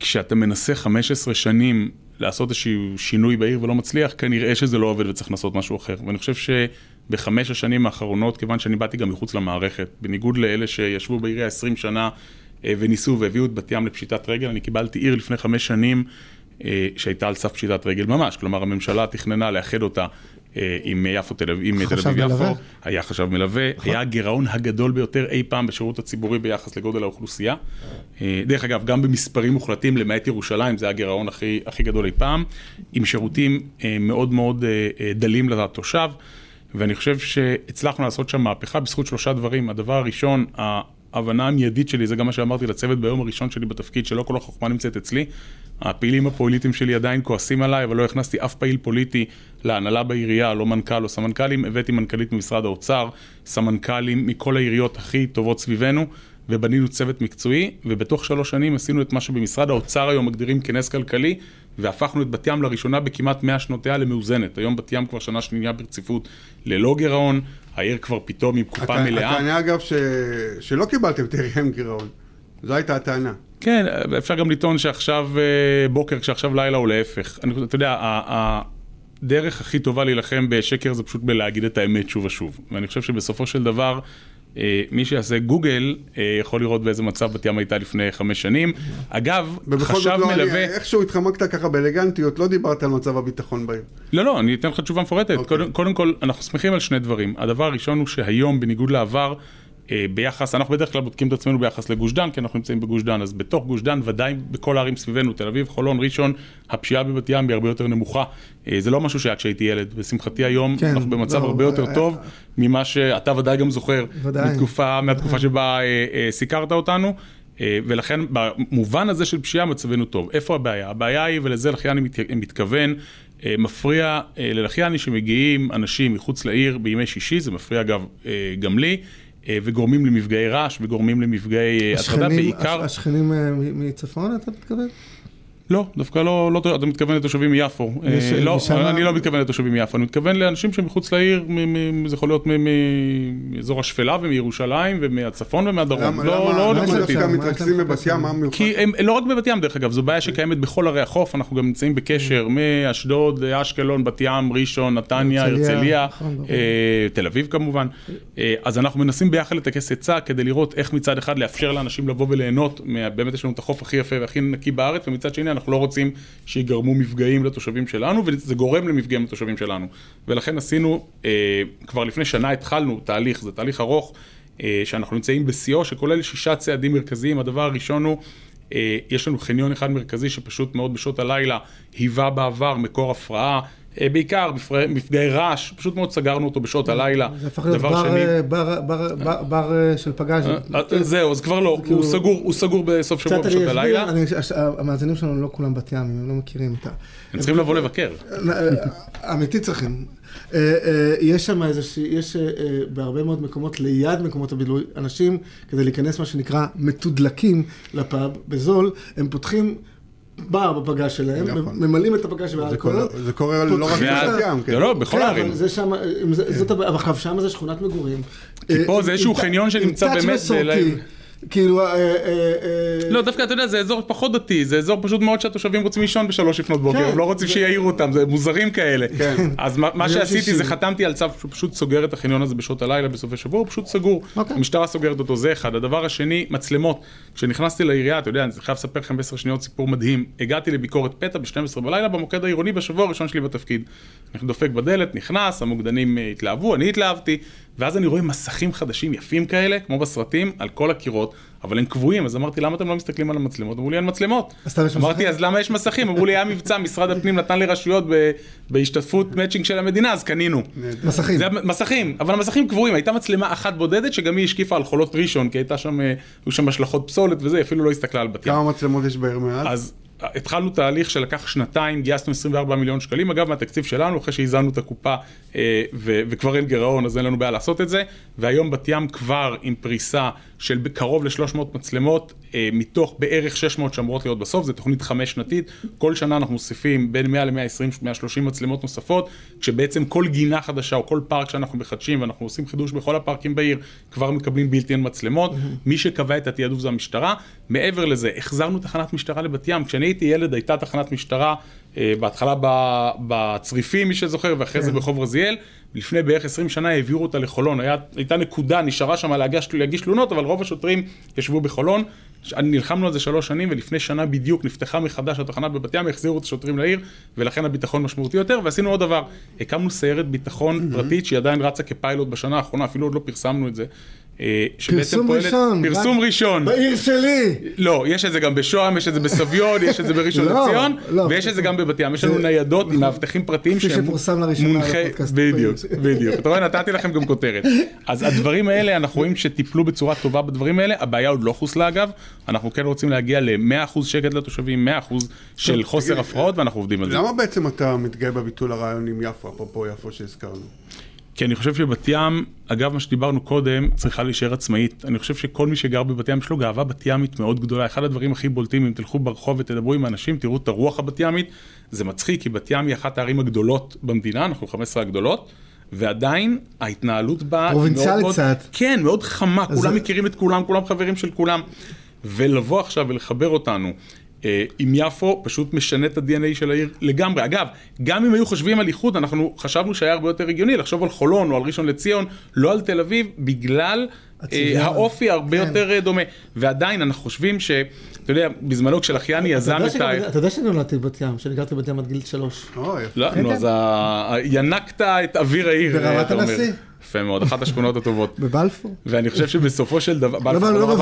כשאתה מנסה 15 שנים לעשות איזשהו שינוי בעיר ולא מצליח, כנראה שזה לא עובד וצריך לעשות משהו אחר. ואני חושב שבחמש השנים האחרונות, כיוון שאני באתי גם מחוץ למערכת, בניגוד לאלה שישבו בעירייה 20 שנה וניסו והביאו את בת ים לפשיטת רגל, אני קיבלתי עיר לפני חמש שנים אה, שהייתה על סף פשיטת רגל ממש. כלומר, הממשלה תכננה לאחד אותה. אה, עם יפו תל אביב, עם תל אביב. יפו, היה חשב מלווה, היה הגירעון הגדול ביותר אי פעם בשירות הציבורי ביחס לגודל האוכלוסייה. אה, דרך אגב, גם במספרים מוחלטים, למעט ירושלים, זה הגירעון הכי, הכי גדול אי פעם, עם שירותים אה, מאוד מאוד אה, אה, דלים לתושב, ואני חושב שהצלחנו לעשות שם מהפכה בזכות שלושה דברים. הדבר הראשון, ההבנה המיידית שלי, זה גם מה שאמרתי לצוות ביום הראשון שלי בתפקיד, שלא כל החוכמה נמצאת אצלי. הפעילים הפוליטיים שלי עדיין כועסים עליי, אבל לא הכנסתי אף פעיל פוליטי להנהלה בעירייה, לא מנכ"ל או סמנכ"לים, הבאתי מנכ"לית ממשרד האוצר, סמנכ"לים מכל העיריות הכי טובות סביבנו, ובנינו צוות מקצועי, ובתוך שלוש שנים עשינו את מה שבמשרד האוצר היום מגדירים כנס כלכלי, והפכנו את בת ים לראשונה בכמעט 100 שנותיה למאוזנת. היום בת ים כבר שנה שנייה ברציפות ללא גירעון, העיר כבר פתאום עם קופה הטע- מלאה. הטענה אגב ש... שלא קיבלתם עם גירעון. זו הייתה הטענה. כן, אפשר גם לטעון שעכשיו אה, בוקר, כשעכשיו לילה או להפך. אני, אתה יודע, הדרך הכי טובה להילחם בשקר זה פשוט בלהגיד את האמת שוב ושוב. ואני חושב שבסופו של דבר, מי שיעשה גוגל אה, יכול לראות באיזה מצב בת ים הייתה לפני חמש שנים. אגב, חשב לא, אני, מלווה... איכשהו התחמקת ככה באלגנטיות, לא דיברת על מצב הביטחון בעיר. לא, לא, אני אתן לך תשובה מפורטת. אוקיי. קודם, קודם כל, אנחנו שמחים על שני דברים. הדבר הראשון הוא שהיום, בניגוד לעבר, אה, ביחס, אנחנו בדרך כלל בודקים את עצמנו ביחס לגוש דן, כי אנחנו נמצאים בגוש דן, אז בתוך גוש דן, ודאי בכל הערים סביבנו, תל אביב, חולון, ראשון, הפשיעה בבת ים היא הרבה יותר נמוכה. אה, זה לא משהו שהיה כשהייתי ילד, לשמחתי היום כן, אנחנו במצב לא, הרבה יותר אה, טוב ממה שאתה ודאי גם זוכר, ודאי. מתקופה, מהתקופה שבה אה, אה, סיקרת אותנו. אה, ולכן במובן הזה של פשיעה מצבנו טוב. איפה הבעיה? הבעיה היא, ולזה לחיאני מת- מתכוון, אה, מפריע אה, ללחיאני שמגיעים אנשים מחוץ לעיר בימי שישי, זה מפריע אגב אה, גם לי, אה, וגורמים למפגעי רעש וגורמים למפגעי אה, הטרדה, בעיקר... הש- השכנים אה, מצפון, אתה מתכוון? לא, דווקא לא, לא, אתה מתכוון לתושבים מיפו. יש- אה, לא, משם- אני לא מתכוון לתושבים מיפו, אני מתכוון לאנשים שמחוץ לעיר, מ- מ- זה יכול להיות מ- מ- מאזור השפלה ומירושלים ומהצפון ומהדרום. למה, לא, למה, לא למה נקודתית. דווקא מה מתרכזים בבת ים, מה מיוחד? כי הם לא רק בבת ים דרך אגב, זו בעיה שקיימת בכל ערי החוף, אנחנו גם נמצאים בקשר מאשדוד, אשקלון, בת ים, ראשון, נתניה, הרצליה, נכון. אה, תל אביב כמובן. אה, אז אנחנו מנסים ביחד לטכס עצה כדי לראות איך מצד אחד לאפשר לאנשים לבוא וליהנות, באמת יש לנו את החוף הכי יפה והכי נקי בארץ, ומצד שני אנחנו לא רוצים שיגרמו מפגעים לתושבים שלנו, וזה גורם למפגעים לתושבים שלנו. ולכן עשינו, אה, כבר לפני שנה התחלנו תהליך, זה תהליך ארוך. אה, שאנחנו נמצאים בשיאו, שכולל שישה צעדים מרכזיים. הדבר הראשון הוא, אה, יש לנו חניון אחד מרכזי שפשוט מאוד בשעות הלילה היווה בעבר מקור הפרעה, בעיקר מפר- מפגעי רעש, פשוט מאוד סגרנו אותו בשעות הלילה. זה הפך להיות בר, שני- אה, בר- בר- בר- בר אה, של. אה, אה, זהו, אז כבר לא, הוא כאילו- סגור, הוא סגור בסוף שבוע בשעות הלילה. אני- המאזינים שלנו לא כולם בת ים, הם לא מכירים את ה... הם צריכים לבוא לבקר. אה, אמיתי צריכים. אה, אה, יש שם איזושהי, יש אה, אה, בהרבה מאוד מקומות, ליד מקומות הבילוי, אנשים, כדי להיכנס מה שנקרא מתודלקים לפאב, בזול, הם פותחים בר בפגש שלהם, נכון. ממלאים את הפגש זה באלכוהול. זה קורה לא רק בבת ים, כן. לא, לא, בכל כן, הערים. זה שם, זה- זאת הבעיה, אבל עכשיו שם זה שכונת מגורים. כי אה, פה זה עם- איזשהו חניון שנמצא באמת כאילו, אה, אה, אה, לא, דווקא אתה יודע, זה אזור פחות דתי, זה אזור פשוט מאוד שהתושבים רוצים לישון בשלוש לפנות בוקר, כן. הם לא רוצים שיעירו אותם, זה מוזרים כאלה. כן. אז מה- מה ביום שעשיתי. זה חתמתי על צו שהוא פשוט סוגר את החניון הזה בשעות הלילה בסופי שבוע, הוא פשוט סגור. אוקיי. המשטרה סוגרת אותו, זה אחד. הדבר השני, מצלמות. כשנכנסתי לעירייה, אתה יודע, אני חייב לספר לכם בעשר שניות סיפור מדהים. הגעתי לביקורת פתע ב-12 בלילה במוקד העירוני בשבוע הראשון שלי בתפקיד. אני דופק בדלת, נכנס, המוקדנים אה, התלהבו, אני התלהבתי, ואז אני רואה מסכים חדשים יפים כאלה, כמו בסרטים, על כל הקירות, אבל הם קבועים, אז אמרתי, למה אתם לא מסתכלים על המצלמות? אמרו לי, אין מצלמות. אז אמרתי? אז למה יש מסכים? אמרו לי, היה מבצע, משרד הפנים נתן לרשויות ב- בהשתתפות מאצ'ינג של המדינה, אז קנינו. מסכים. זה מסכים, אבל המסכים קבועים, הייתה מצלמה אחת בודדת שגם היא השקיפה על חולות ראשון, כי הייתה שם, אה, היו שם השלכות פסולת וזה, היא אפילו לא הסתכלה על בת ים. כמה מצלמות יש בעיר מאז? התחלנו תהליך שלקח שנתיים, גייסנו 24 מיליון שקלים, אגב מהתקציב שלנו, אחרי שהזנו את הקופה אה, ו- וכבר אין גירעון, אז אין לנו בעיה לעשות את זה, והיום בת ים כבר עם פריסה של קרוב ל-300 מצלמות, אה, מתוך בערך 600 שאמורות להיות בסוף, זו תוכנית חמש שנתית, כל שנה אנחנו מוסיפים בין 100 ל-120, 130 מצלמות נוספות, כשבעצם כל גינה חדשה או כל פארק שאנחנו מחדשים, ואנחנו עושים חידוש בכל הפארקים בעיר, כבר מקבלים בלתי-אין מצלמות, מי שקבע את התעדוף זה המשטרה, מעבר לזה, החזרנו תחנת משטרה לבת ים, כשאני הייתי ילד הייתה תחנת משטרה, אה, בהתחלה בצריפים, מי שזוכר, ואחרי זה ברחוב רזיאל, לפני בערך 20 שנה העבירו אותה לחולון, היה, הייתה נקודה, נשארה שם להגיש, להגיש תלונות, אבל רוב השוטרים ישבו בחולון. נלחמנו על זה שלוש שנים, ולפני שנה בדיוק נפתחה מחדש התחנה בבת ים, החזירו את השוטרים לעיר, ולכן הביטחון משמעותי יותר, ועשינו עוד דבר, הקמנו סיירת ביטחון פרטית, שהיא עדיין רצה כפיילוט בשנה האחרונה, אפילו עוד לא פרסמנו את זה, פרסום פועלת- ראשון. פרסום רק ראשון. בעיר שלי. לא, יש את זה גם בשוהם, יש את זה בסביון, יש את זה בראשון לא, לציון, לא, ויש את זה גם בבת ים. יש לנו ניידות עם מאבטחים פרטיים כפי שהם שפורסם לראשונה מונחי- על הפודקאסט. בדיוק, בדיוק. אתה רואה, נתתי לכם גם כותרת. אז הדברים האלה, אנחנו רואים שטיפלו בצורה טובה בדברים האלה, הבעיה עוד לא חוסלה אגב, אנחנו כן רוצים להגיע ל-100% שקט לתושבים, 100% של חוסר הפרעות, ואנחנו עובדים על זה. למה בעצם אתה מתגאה בביטול הרעיון עם יפו, אפרופו יפו שהזכרנו? כי אני חושב שבת ים, אגב מה שדיברנו קודם, צריכה להישאר עצמאית. אני חושב שכל מי שגר בבת ים יש לו גאווה בת ימית מאוד גדולה. אחד הדברים הכי בולטים, אם תלכו ברחוב ותדברו עם אנשים, תראו את הרוח הבת ימית. זה מצחיק, כי בת ים היא אחת הערים הגדולות במדינה, אנחנו 15 הגדולות. ועדיין ההתנהלות בה... פרובינציאלית קצת. כן, מאוד חמה, כולם זה- מכירים את כולם, כולם חברים של כולם. ולבוא עכשיו ולחבר אותנו עם יפו, פשוט משנה את ה-DNA של העיר לגמרי. אגב, גם אם היו חושבים על איחוד, אנחנו חשבנו שהיה הרבה יותר הגיוני לחשוב על חולון או על ראשון לציון, לא על תל אביב, בגלל. אה, האופי הרבה כן. יותר אה, דומה. ועדיין אנחנו חושבים ש... אתה יודע, בזמנו כשלחיאני יזם את ה... אתה יודע שנולדתי בבת ים, שאני גרתי בבת ים עד גיל שלוש. אוי, יפה. לא, נו, אז ה- ינקת את אוויר העיר, ברמת אה, אתה אומר. הנשיא. יפה מאוד, אחת השכונות הטובות. <laughs> בבלפור? ואני חושב שבסופו של דבר, לא, לא, לא, לא,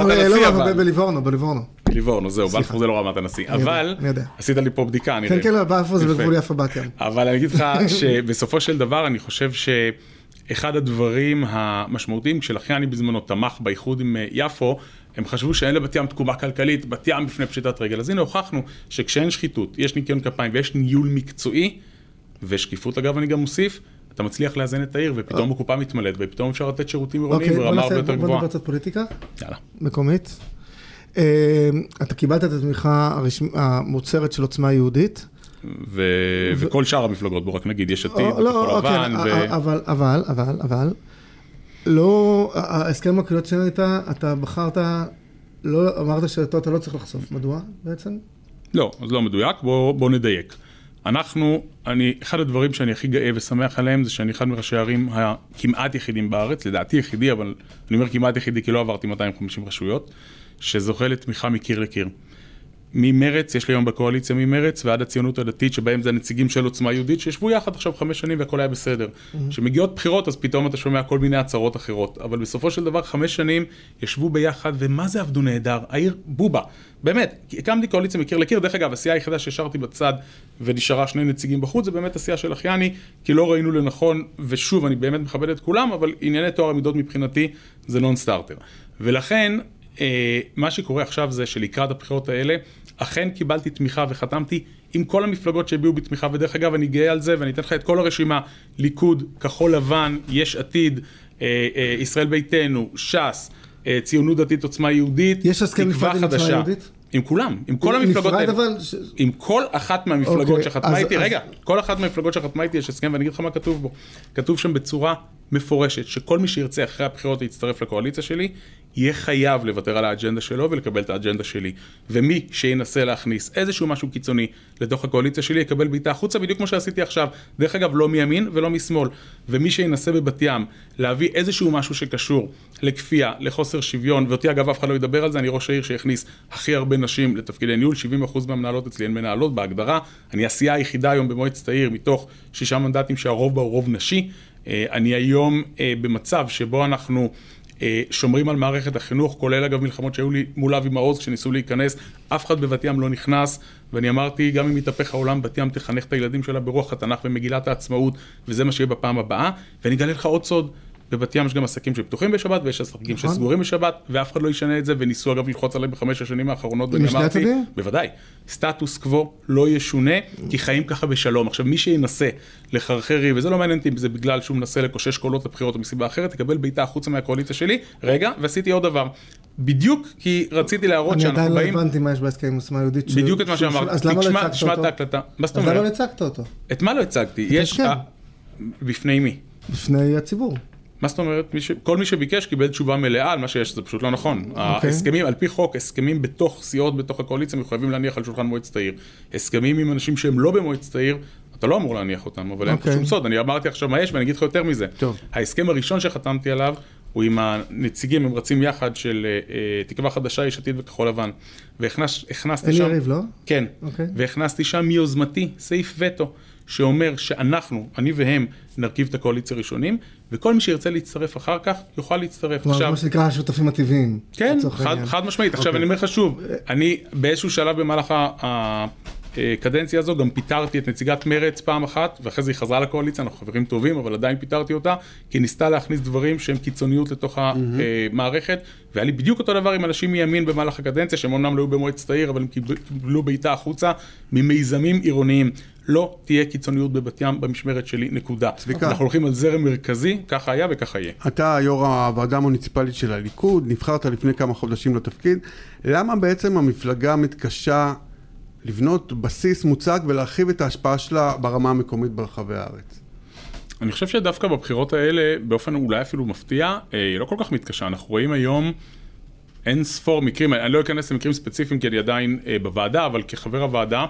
לא, בליבורנו, בליבורנו. ליבורנו, זהו, בלפור זה לא רמת הנשיא. אני אבל, אני. עשית לי פה בדיקה, נראה. כן, כן, לא, בלפור זה. בגבול יפה בת ים. אבל אני אגיד לך שבסופו של דבר אני חושב שאחד הדברים המשמעותיים, כשלחיאני בזמנו תמך באיחוד עם אה, יפו, הם חשבו שאין לבת ים תקומה כלכלית, בת ים בפני פשיטת רגל. אז הנה הוכחנו שכשאין שחיתות, יש ניקיון כפיים ויש ניהול מקצועי, ושקיפות אגב אני גם מוסיף, אתה מצליח לאזן את העיר ופתאום הקופה מתמלאת ופתאום אפשר לתת שירותים עירוניים אוקיי, בוא ברמה הרבה יותר בוא גבוהה. נדבר קצת פוליטיקה יאללה. מקומית. אה, אתה קיבלת את התמיכה הרשמ- המוצהרת של עוצמה יהודית. ו- וכל שאר המפלגות, בוא רק נגיד, יש עתיד, או, לא, כחול אוקיי, לבן, א- ו... א- אבל, אבל, אבל, אבל, לא, ההסכם הקואליציוני איתה, אתה בחרת, לא, אמרת שאותו אתה לא צריך לחשוף, מדוע בעצם? לא, אז לא מדויק, בוא, בוא נדייק. אנחנו, אני, אחד הדברים שאני הכי גאה ושמח עליהם זה שאני אחד מראשי הערים הכמעט יחידים בארץ, לדעתי יחידי, אבל אני אומר כמעט יחידי כי לא עברתי 250 רשויות, שזוכה לתמיכה מקיר לקיר. ממרץ, יש לי היום בקואליציה ממרץ ועד הציונות הדתית, שבהם זה הנציגים של עוצמה יהודית, שישבו יחד עכשיו חמש שנים והכל היה בסדר. כשמגיעות בחירות אז פתאום אתה שומע כל מיני הצהרות אחרות, אבל בסופו של דבר חמש שנים ישבו ביחד, ומה זה עבדו נהדר? העיר בובה. באמת, הקמתי קואליציה מקיר לקיר, דרך אגב, הסיעה היחידה שהשארתי בצד ונשארה שני נציגים בחוץ, זה באמת הסיעה של אחיאני, כי לא ראינו לנכון, ושוב, אני באמת מכבד את כולם, אבל ענייני טוהר המידות מבחינתי זה נון סטארטר. ולכן, מה שקורה עכשיו זה שלקראת הבחירות האלה, אכן קיבלתי תמיכה וחתמתי עם כל המפלגות שהביעו בתמיכה, ודרך אגב, אני גאה על זה, ואני אתן לך את כל הרשימה, ליכוד, כחול לבן, יש עתיד, אה, אה, ישראל ביתנו, ש"ס, אה, ציונות דתית, עוצמה יהודית, יש הסכם נפרד עם עוצמה. יהודית? עם כולם, עם כל המפלגות האלה. אבל, ש- עם כל אחת מהמפלגות אוקיי, שחתמה אז- איתי, אז- רגע, כל אחת מהמפלגות שחתמה איתי יש הסכם, ואני אגיד לך מה כתוב בו. כתוב שם בצורה מפורשת, שכל מי שירצה אחרי הבחירות להצטרף לקואליציה שלי, יהיה חייב לוותר על האג'נדה שלו ולקבל את האג'נדה שלי. ומי שינסה להכניס איזשהו משהו קיצוני לתוך הקואליציה שלי, יקבל בעיטה החוצה, בדיוק כמו שעשיתי עכשיו. דרך אגב, לא מימין ולא משמאל. ומי שינסה בבת ים להביא איזשהו משהו שקשור לכפייה, לחוסר שוויון, ואותי אגב אף אחד לא ידבר על זה, אני ראש העיר שהכניס הכי הרבה נשים לתפקידי ניהול, 70% מהמנהלות אצלי הן מנהלות בהגדרה. אני הסיעה היחידה היום במועצת העיר מתוך שישה מנדטים שהרוב בה הוא רוב נשי. אה, אני היום אה, במצב שבו אנחנו שומרים על מערכת החינוך, כולל אגב מלחמות שהיו לי מול אבי מעוז כשניסו להיכנס, אף אחד בבת ים לא נכנס, ואני אמרתי, גם אם יתהפך העולם, בת ים תחנך את הילדים שלה ברוח התנ"ך ומגילת העצמאות, וזה מה שיהיה בפעם הבאה, ואני אגלה לך עוד סוד. בבת ים יש גם עסקים שפתוחים בשבת ויש עסקים נכון. שסגורים בשבת ואף אחד לא ישנה את זה וניסו אגב ללחוץ עליי בחמש השנים האחרונות ואני אמרתי? בוודאי, סטטוס קוו לא ישונה כי חיים ככה בשלום. עכשיו מי שינסה לחרחר ריב, וזה לא מעניין אותי אם זה בגלל שהוא מנסה לקושש קולות לבחירות או מסיבה אחרת, יקבל בעיטה החוצה מהקואליציה שלי. רגע, ועשיתי עוד דבר. בדיוק כי רציתי להראות אני שאנחנו עדיין לא באים, הבנתי מה יש בהסכם עם עוצמה יהודית. בדיוק את מה שאמרתי. אז למה לא הצגת תשמע את אותו? ההקלטה. מה זאת אז למה לא אומרת? הצגת אותו? את מה לא הצגתי? יש... אה, בפני מי? בפני הציבור. מה זאת אומרת? מי ש... כל מי שביקש קיבל תשובה מלאה על מה שיש, זה פשוט לא נכון. אוקיי. ההסכמים, על פי חוק, הסכמים בתוך סיעות בתוך הקואליציה מחויבים להניח על שולחן מועצת העיר. הסכמים עם אנשים שהם לא במועצת העיר, אתה לא אמור להניח אותם, אבל אין פה אוקיי. שום סוד. אני אמרתי עכשיו מה יש ואני אגיד לך יותר מזה. טוב. ההסכם הראשון שחתמתי עליו הוא עם הנציגים, הם רצים יחד של אה, אה, תקווה חדשה, יש עתיד וכחול לבן. והכנסתי אלי שם... יריב, לא? כן, אוקיי. והכנסתי שם מיוזמתי סעיף וטו, שאומר שאנחנו, אני והם, נרכיב את הקואליציה ראשונים, וכל מי שירצה להצטרף אחר כך, יוכל להצטרף. כלומר, עכשיו, מה שנקרא השותפים הטבעיים. כן, חד. חד משמעית. עכשיו אוקיי. אני אומר לך שוב, אני באיזשהו שלב במהלך הקדנציה הזו גם פיטרתי את נציגת מרצ פעם אחת, ואחרי זה היא חזרה לקואליציה, אנחנו חברים טובים, אבל עדיין פיטרתי אותה, כי ניסתה להכניס דברים שהם קיצוניות לתוך המערכת, והיה לי בדיוק אותו דבר עם אנשים מימין במהלך הקדנציה, שהם אמנם לא היו במועצת העיר, אבל הם קיבלו בעיטה החוצה ממיזמים עירוניים. לא תהיה קיצוניות בבת ים במשמרת שלי, נקודה. צביקה. אנחנו הולכים על זרם מרכזי, ככה היה וככה יהיה. אתה יו"ר הוועדה המוניציפלית של הליכוד, נבחרת לפני כמה חודשים לתפקיד. למה בעצם המפלגה מתקשה לבנות בסיס מוצק ולהרחיב את ההשפעה שלה ברמה המקומית ברחבי הארץ? אני חושב שדווקא בבחירות האלה, באופן אולי אפילו מפתיע, אה, היא לא כל כך מתקשה. אנחנו רואים היום אין ספור מקרים, אני לא אכנס למקרים ספציפיים כי אני עדיין אה, בוועדה, אבל כחבר הוועדה,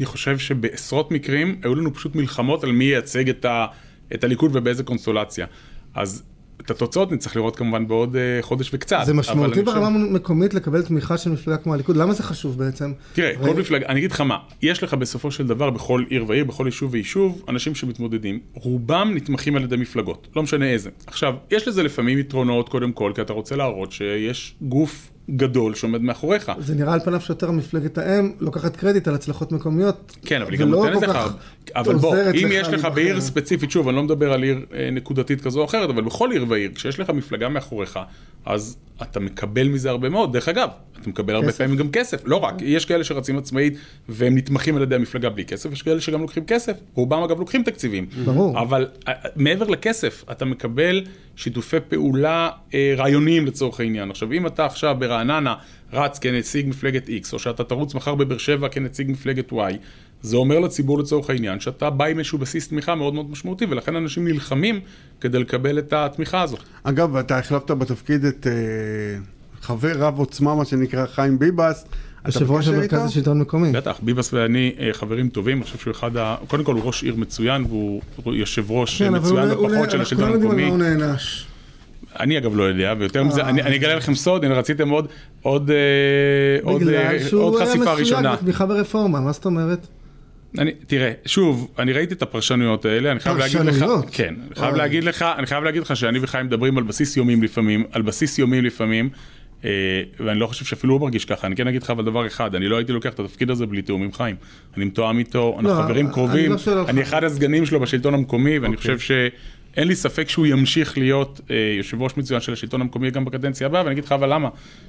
אני חושב שבעשרות מקרים היו לנו פשוט מלחמות על מי ייצג את, ה, את הליכוד ובאיזה קונסטולציה. אז את התוצאות נצטרך לראות כמובן בעוד אה, חודש וקצת. זה משמעותי אני חושב- ברמה מקומית לקבל תמיכה של מפלגה כמו הליכוד? למה זה חשוב בעצם? תראה, הרי- כל מפלגה, אני אגיד לך מה, יש לך בסופו של דבר בכל עיר ועיר, בכל יישוב ויישוב, אנשים שמתמודדים, רובם נתמכים על ידי מפלגות, לא משנה איזה. עכשיו, יש לזה לפעמים יתרונות קודם כל, כי אתה רוצה להראות שיש גוף גדול שעומד מאחוריך. זה נראה על פניו שיותר מפלגת האם לוקחת קרדיט על הצלחות מקומיות. כן, אבל היא גם נותנת לך, אבל בוא, אם יש לך. בעיר ספציפית, שוב, אני לא מדבר על עיר אה, נקודתית כזו או אחרת, אבל בכל עיר ועיר, כשיש לך מפלגה מאחוריך, אז אתה מקבל מזה הרבה מאוד. דרך אגב, אתה מקבל הרבה. פעמים גם כסף. לא רק, יש כאלה שרצים עצמאית והם נתמכים על ידי המפלגה בלי כסף, יש כאלה שגם לוקחים כסף, רובם אגב לוקחים תקציבים. ברור. אבל אה, מעבר לכסף, אתה מקבל שיתופי פעולה אה, רעיוניים לצורך העניין. עכשיו, אם אתה עכשיו ברעננה רץ כנציג מפלגת X, או שאתה תרוץ מחר בבאר שבע כנציג מפלגת Y, זה אומר לציבור לצורך העניין שאתה בא עם איזשהו בסיס תמיכה מאוד מאוד משמעותי, ולכן אנשים נלחמים כדי לקבל את התמיכה הזאת. אגב, אתה החלפת בתפקיד את אה, חבר רב עוצמה, מה שנקרא חיים ביבס. יושב ראש המרכז? לשלטון מקומי. בטח, ביבס ואני אה, חברים טובים, אני חושב שהוא אחד ה... קודם כל הוא ראש עיר מצוין, והוא יושב ראש כן, אבל מצוין הוא- הוא- בפחות של אנחנו השלטון לא יודעים על המקומי. מה הוא נענש. אני אגב לא יודע, ויותר מזה, אה. אני אני אגלה לכם סוד, הנה רציתם עוד, עוד, אה, עוד, בגלל אה, שהוא היה חשיפה מסויג ראשונה. בתמיכה ברפורמה, מה זאת אומרת? אני, תראה, שוב, אני ראיתי את הפרשנויות האלה, אני חייב להגיד לך? כן, אני חייב. להגיד לך, אני חייב להגיד לך שאני וחיים מדברים על בסיס יומים לפעמים, על בסיס יומי לפעמים, אה, ואני לא חושב שאפילו הוא מרגיש ככה, אני כן אגיד לך אבל דבר אחד, אני לא הייתי לוקח את התפקיד הזה בלי תיאום עם חיים. אני מתואם איתו, אנחנו לא, חברים אני קרובים, לא שואל על אני. אחד הסגנים שלו בשלטון המקומי, ואני אוקיי. חושב שאין לי ספק שהוא ימשיך להיות אה, יושב ראש מצוין של השלטון המקומי גם בקדנציה הבאה, ואני אגיד לך אבל למה,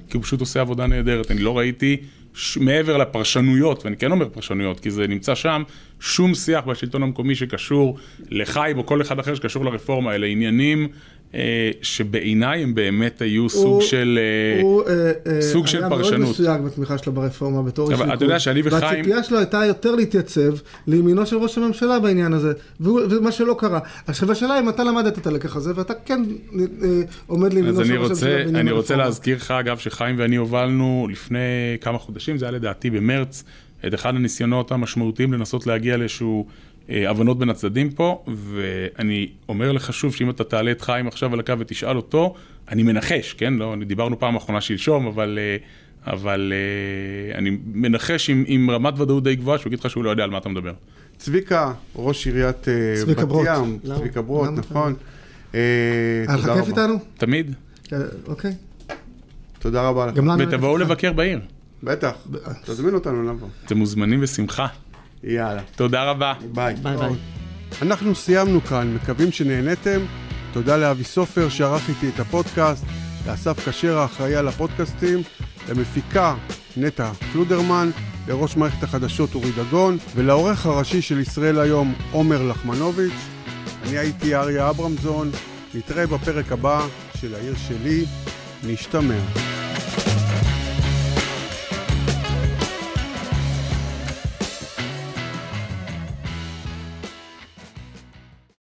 כי הוא פשוט עושה עבודה נהדרת, אני לא ראיתי ש... מעבר לפרשנויות, ואני כן אומר פרשנויות, כי זה נמצא שם, שום שיח בשלטון המקומי שקשור לחיים או כל אחד אחר שקשור לרפורמה, אלה עניינים אה, שבעיניי הם באמת היו סוג הוא- של... אה, אה, אה, סוג של היה מאוד פרשנות. מסויג בתמיכה שלו ברפורמה בתור איש אבל אתה יודע שאני וחיים- והציפייה שלו הייתה יותר להתייצב לימינו של ראש הממשלה בעניין הזה, והוא- ומה שלא קרה. עכשיו השאלה אם אתה למדת את הלקח הזה, ואתה כן אה, עומד לימינו אז של אני ראש רוצה, הממשלה בעניין אני רוצה הרפורמה. להזכיר לך, אגב, שחיים ואני הובלנו לפני כמה חודשים, זה היה לדעתי במרץ, את אחד הניסיונות המשמעותיים לנסות להגיע לאיזשהו אה, הבנות בין הצדדים פה, ואני אומר לך שוב, שאם אתה תעלה את חיים עכשיו על הקו ותשאל אותו, אני מנחש, כן? לא, דיברנו פעם אחרונה שלשום, אבל... אה, אבל אה, אני מנחש עם, עם רמת ודאות די גבוהה, שהוא יגיד לך שהוא לא יודע על מה אתה מדבר. צביקה, ראש עיריית אה, צביקה בת ברוט. ים? צביקה ברוט? נכון. אה, היה לך תודה כיף רבה. איתנו? תמיד. אה, אוקיי. תודה רבה לך. ותבואו. לבקר בעיר. בטח, תזמין אותנו לבוא. אתם מוזמנים בשמחה. יאללה, תודה רבה. ביי. ביי ביי. אנחנו סיימנו כאן, מקווים שנהנתם. תודה לאבי סופר שערך איתי את הפודקאסט, לאסף כשר האחראי על הפודקאסטים, למפיקה נטע פלודרמן, לראש מערכת החדשות אורי דגון, ולעורך הראשי של ישראל היום עומר לחמנוביץ'. אני הייתי אריה אברמזון, נתראה בפרק הבא של העיר שלי, נשתמע.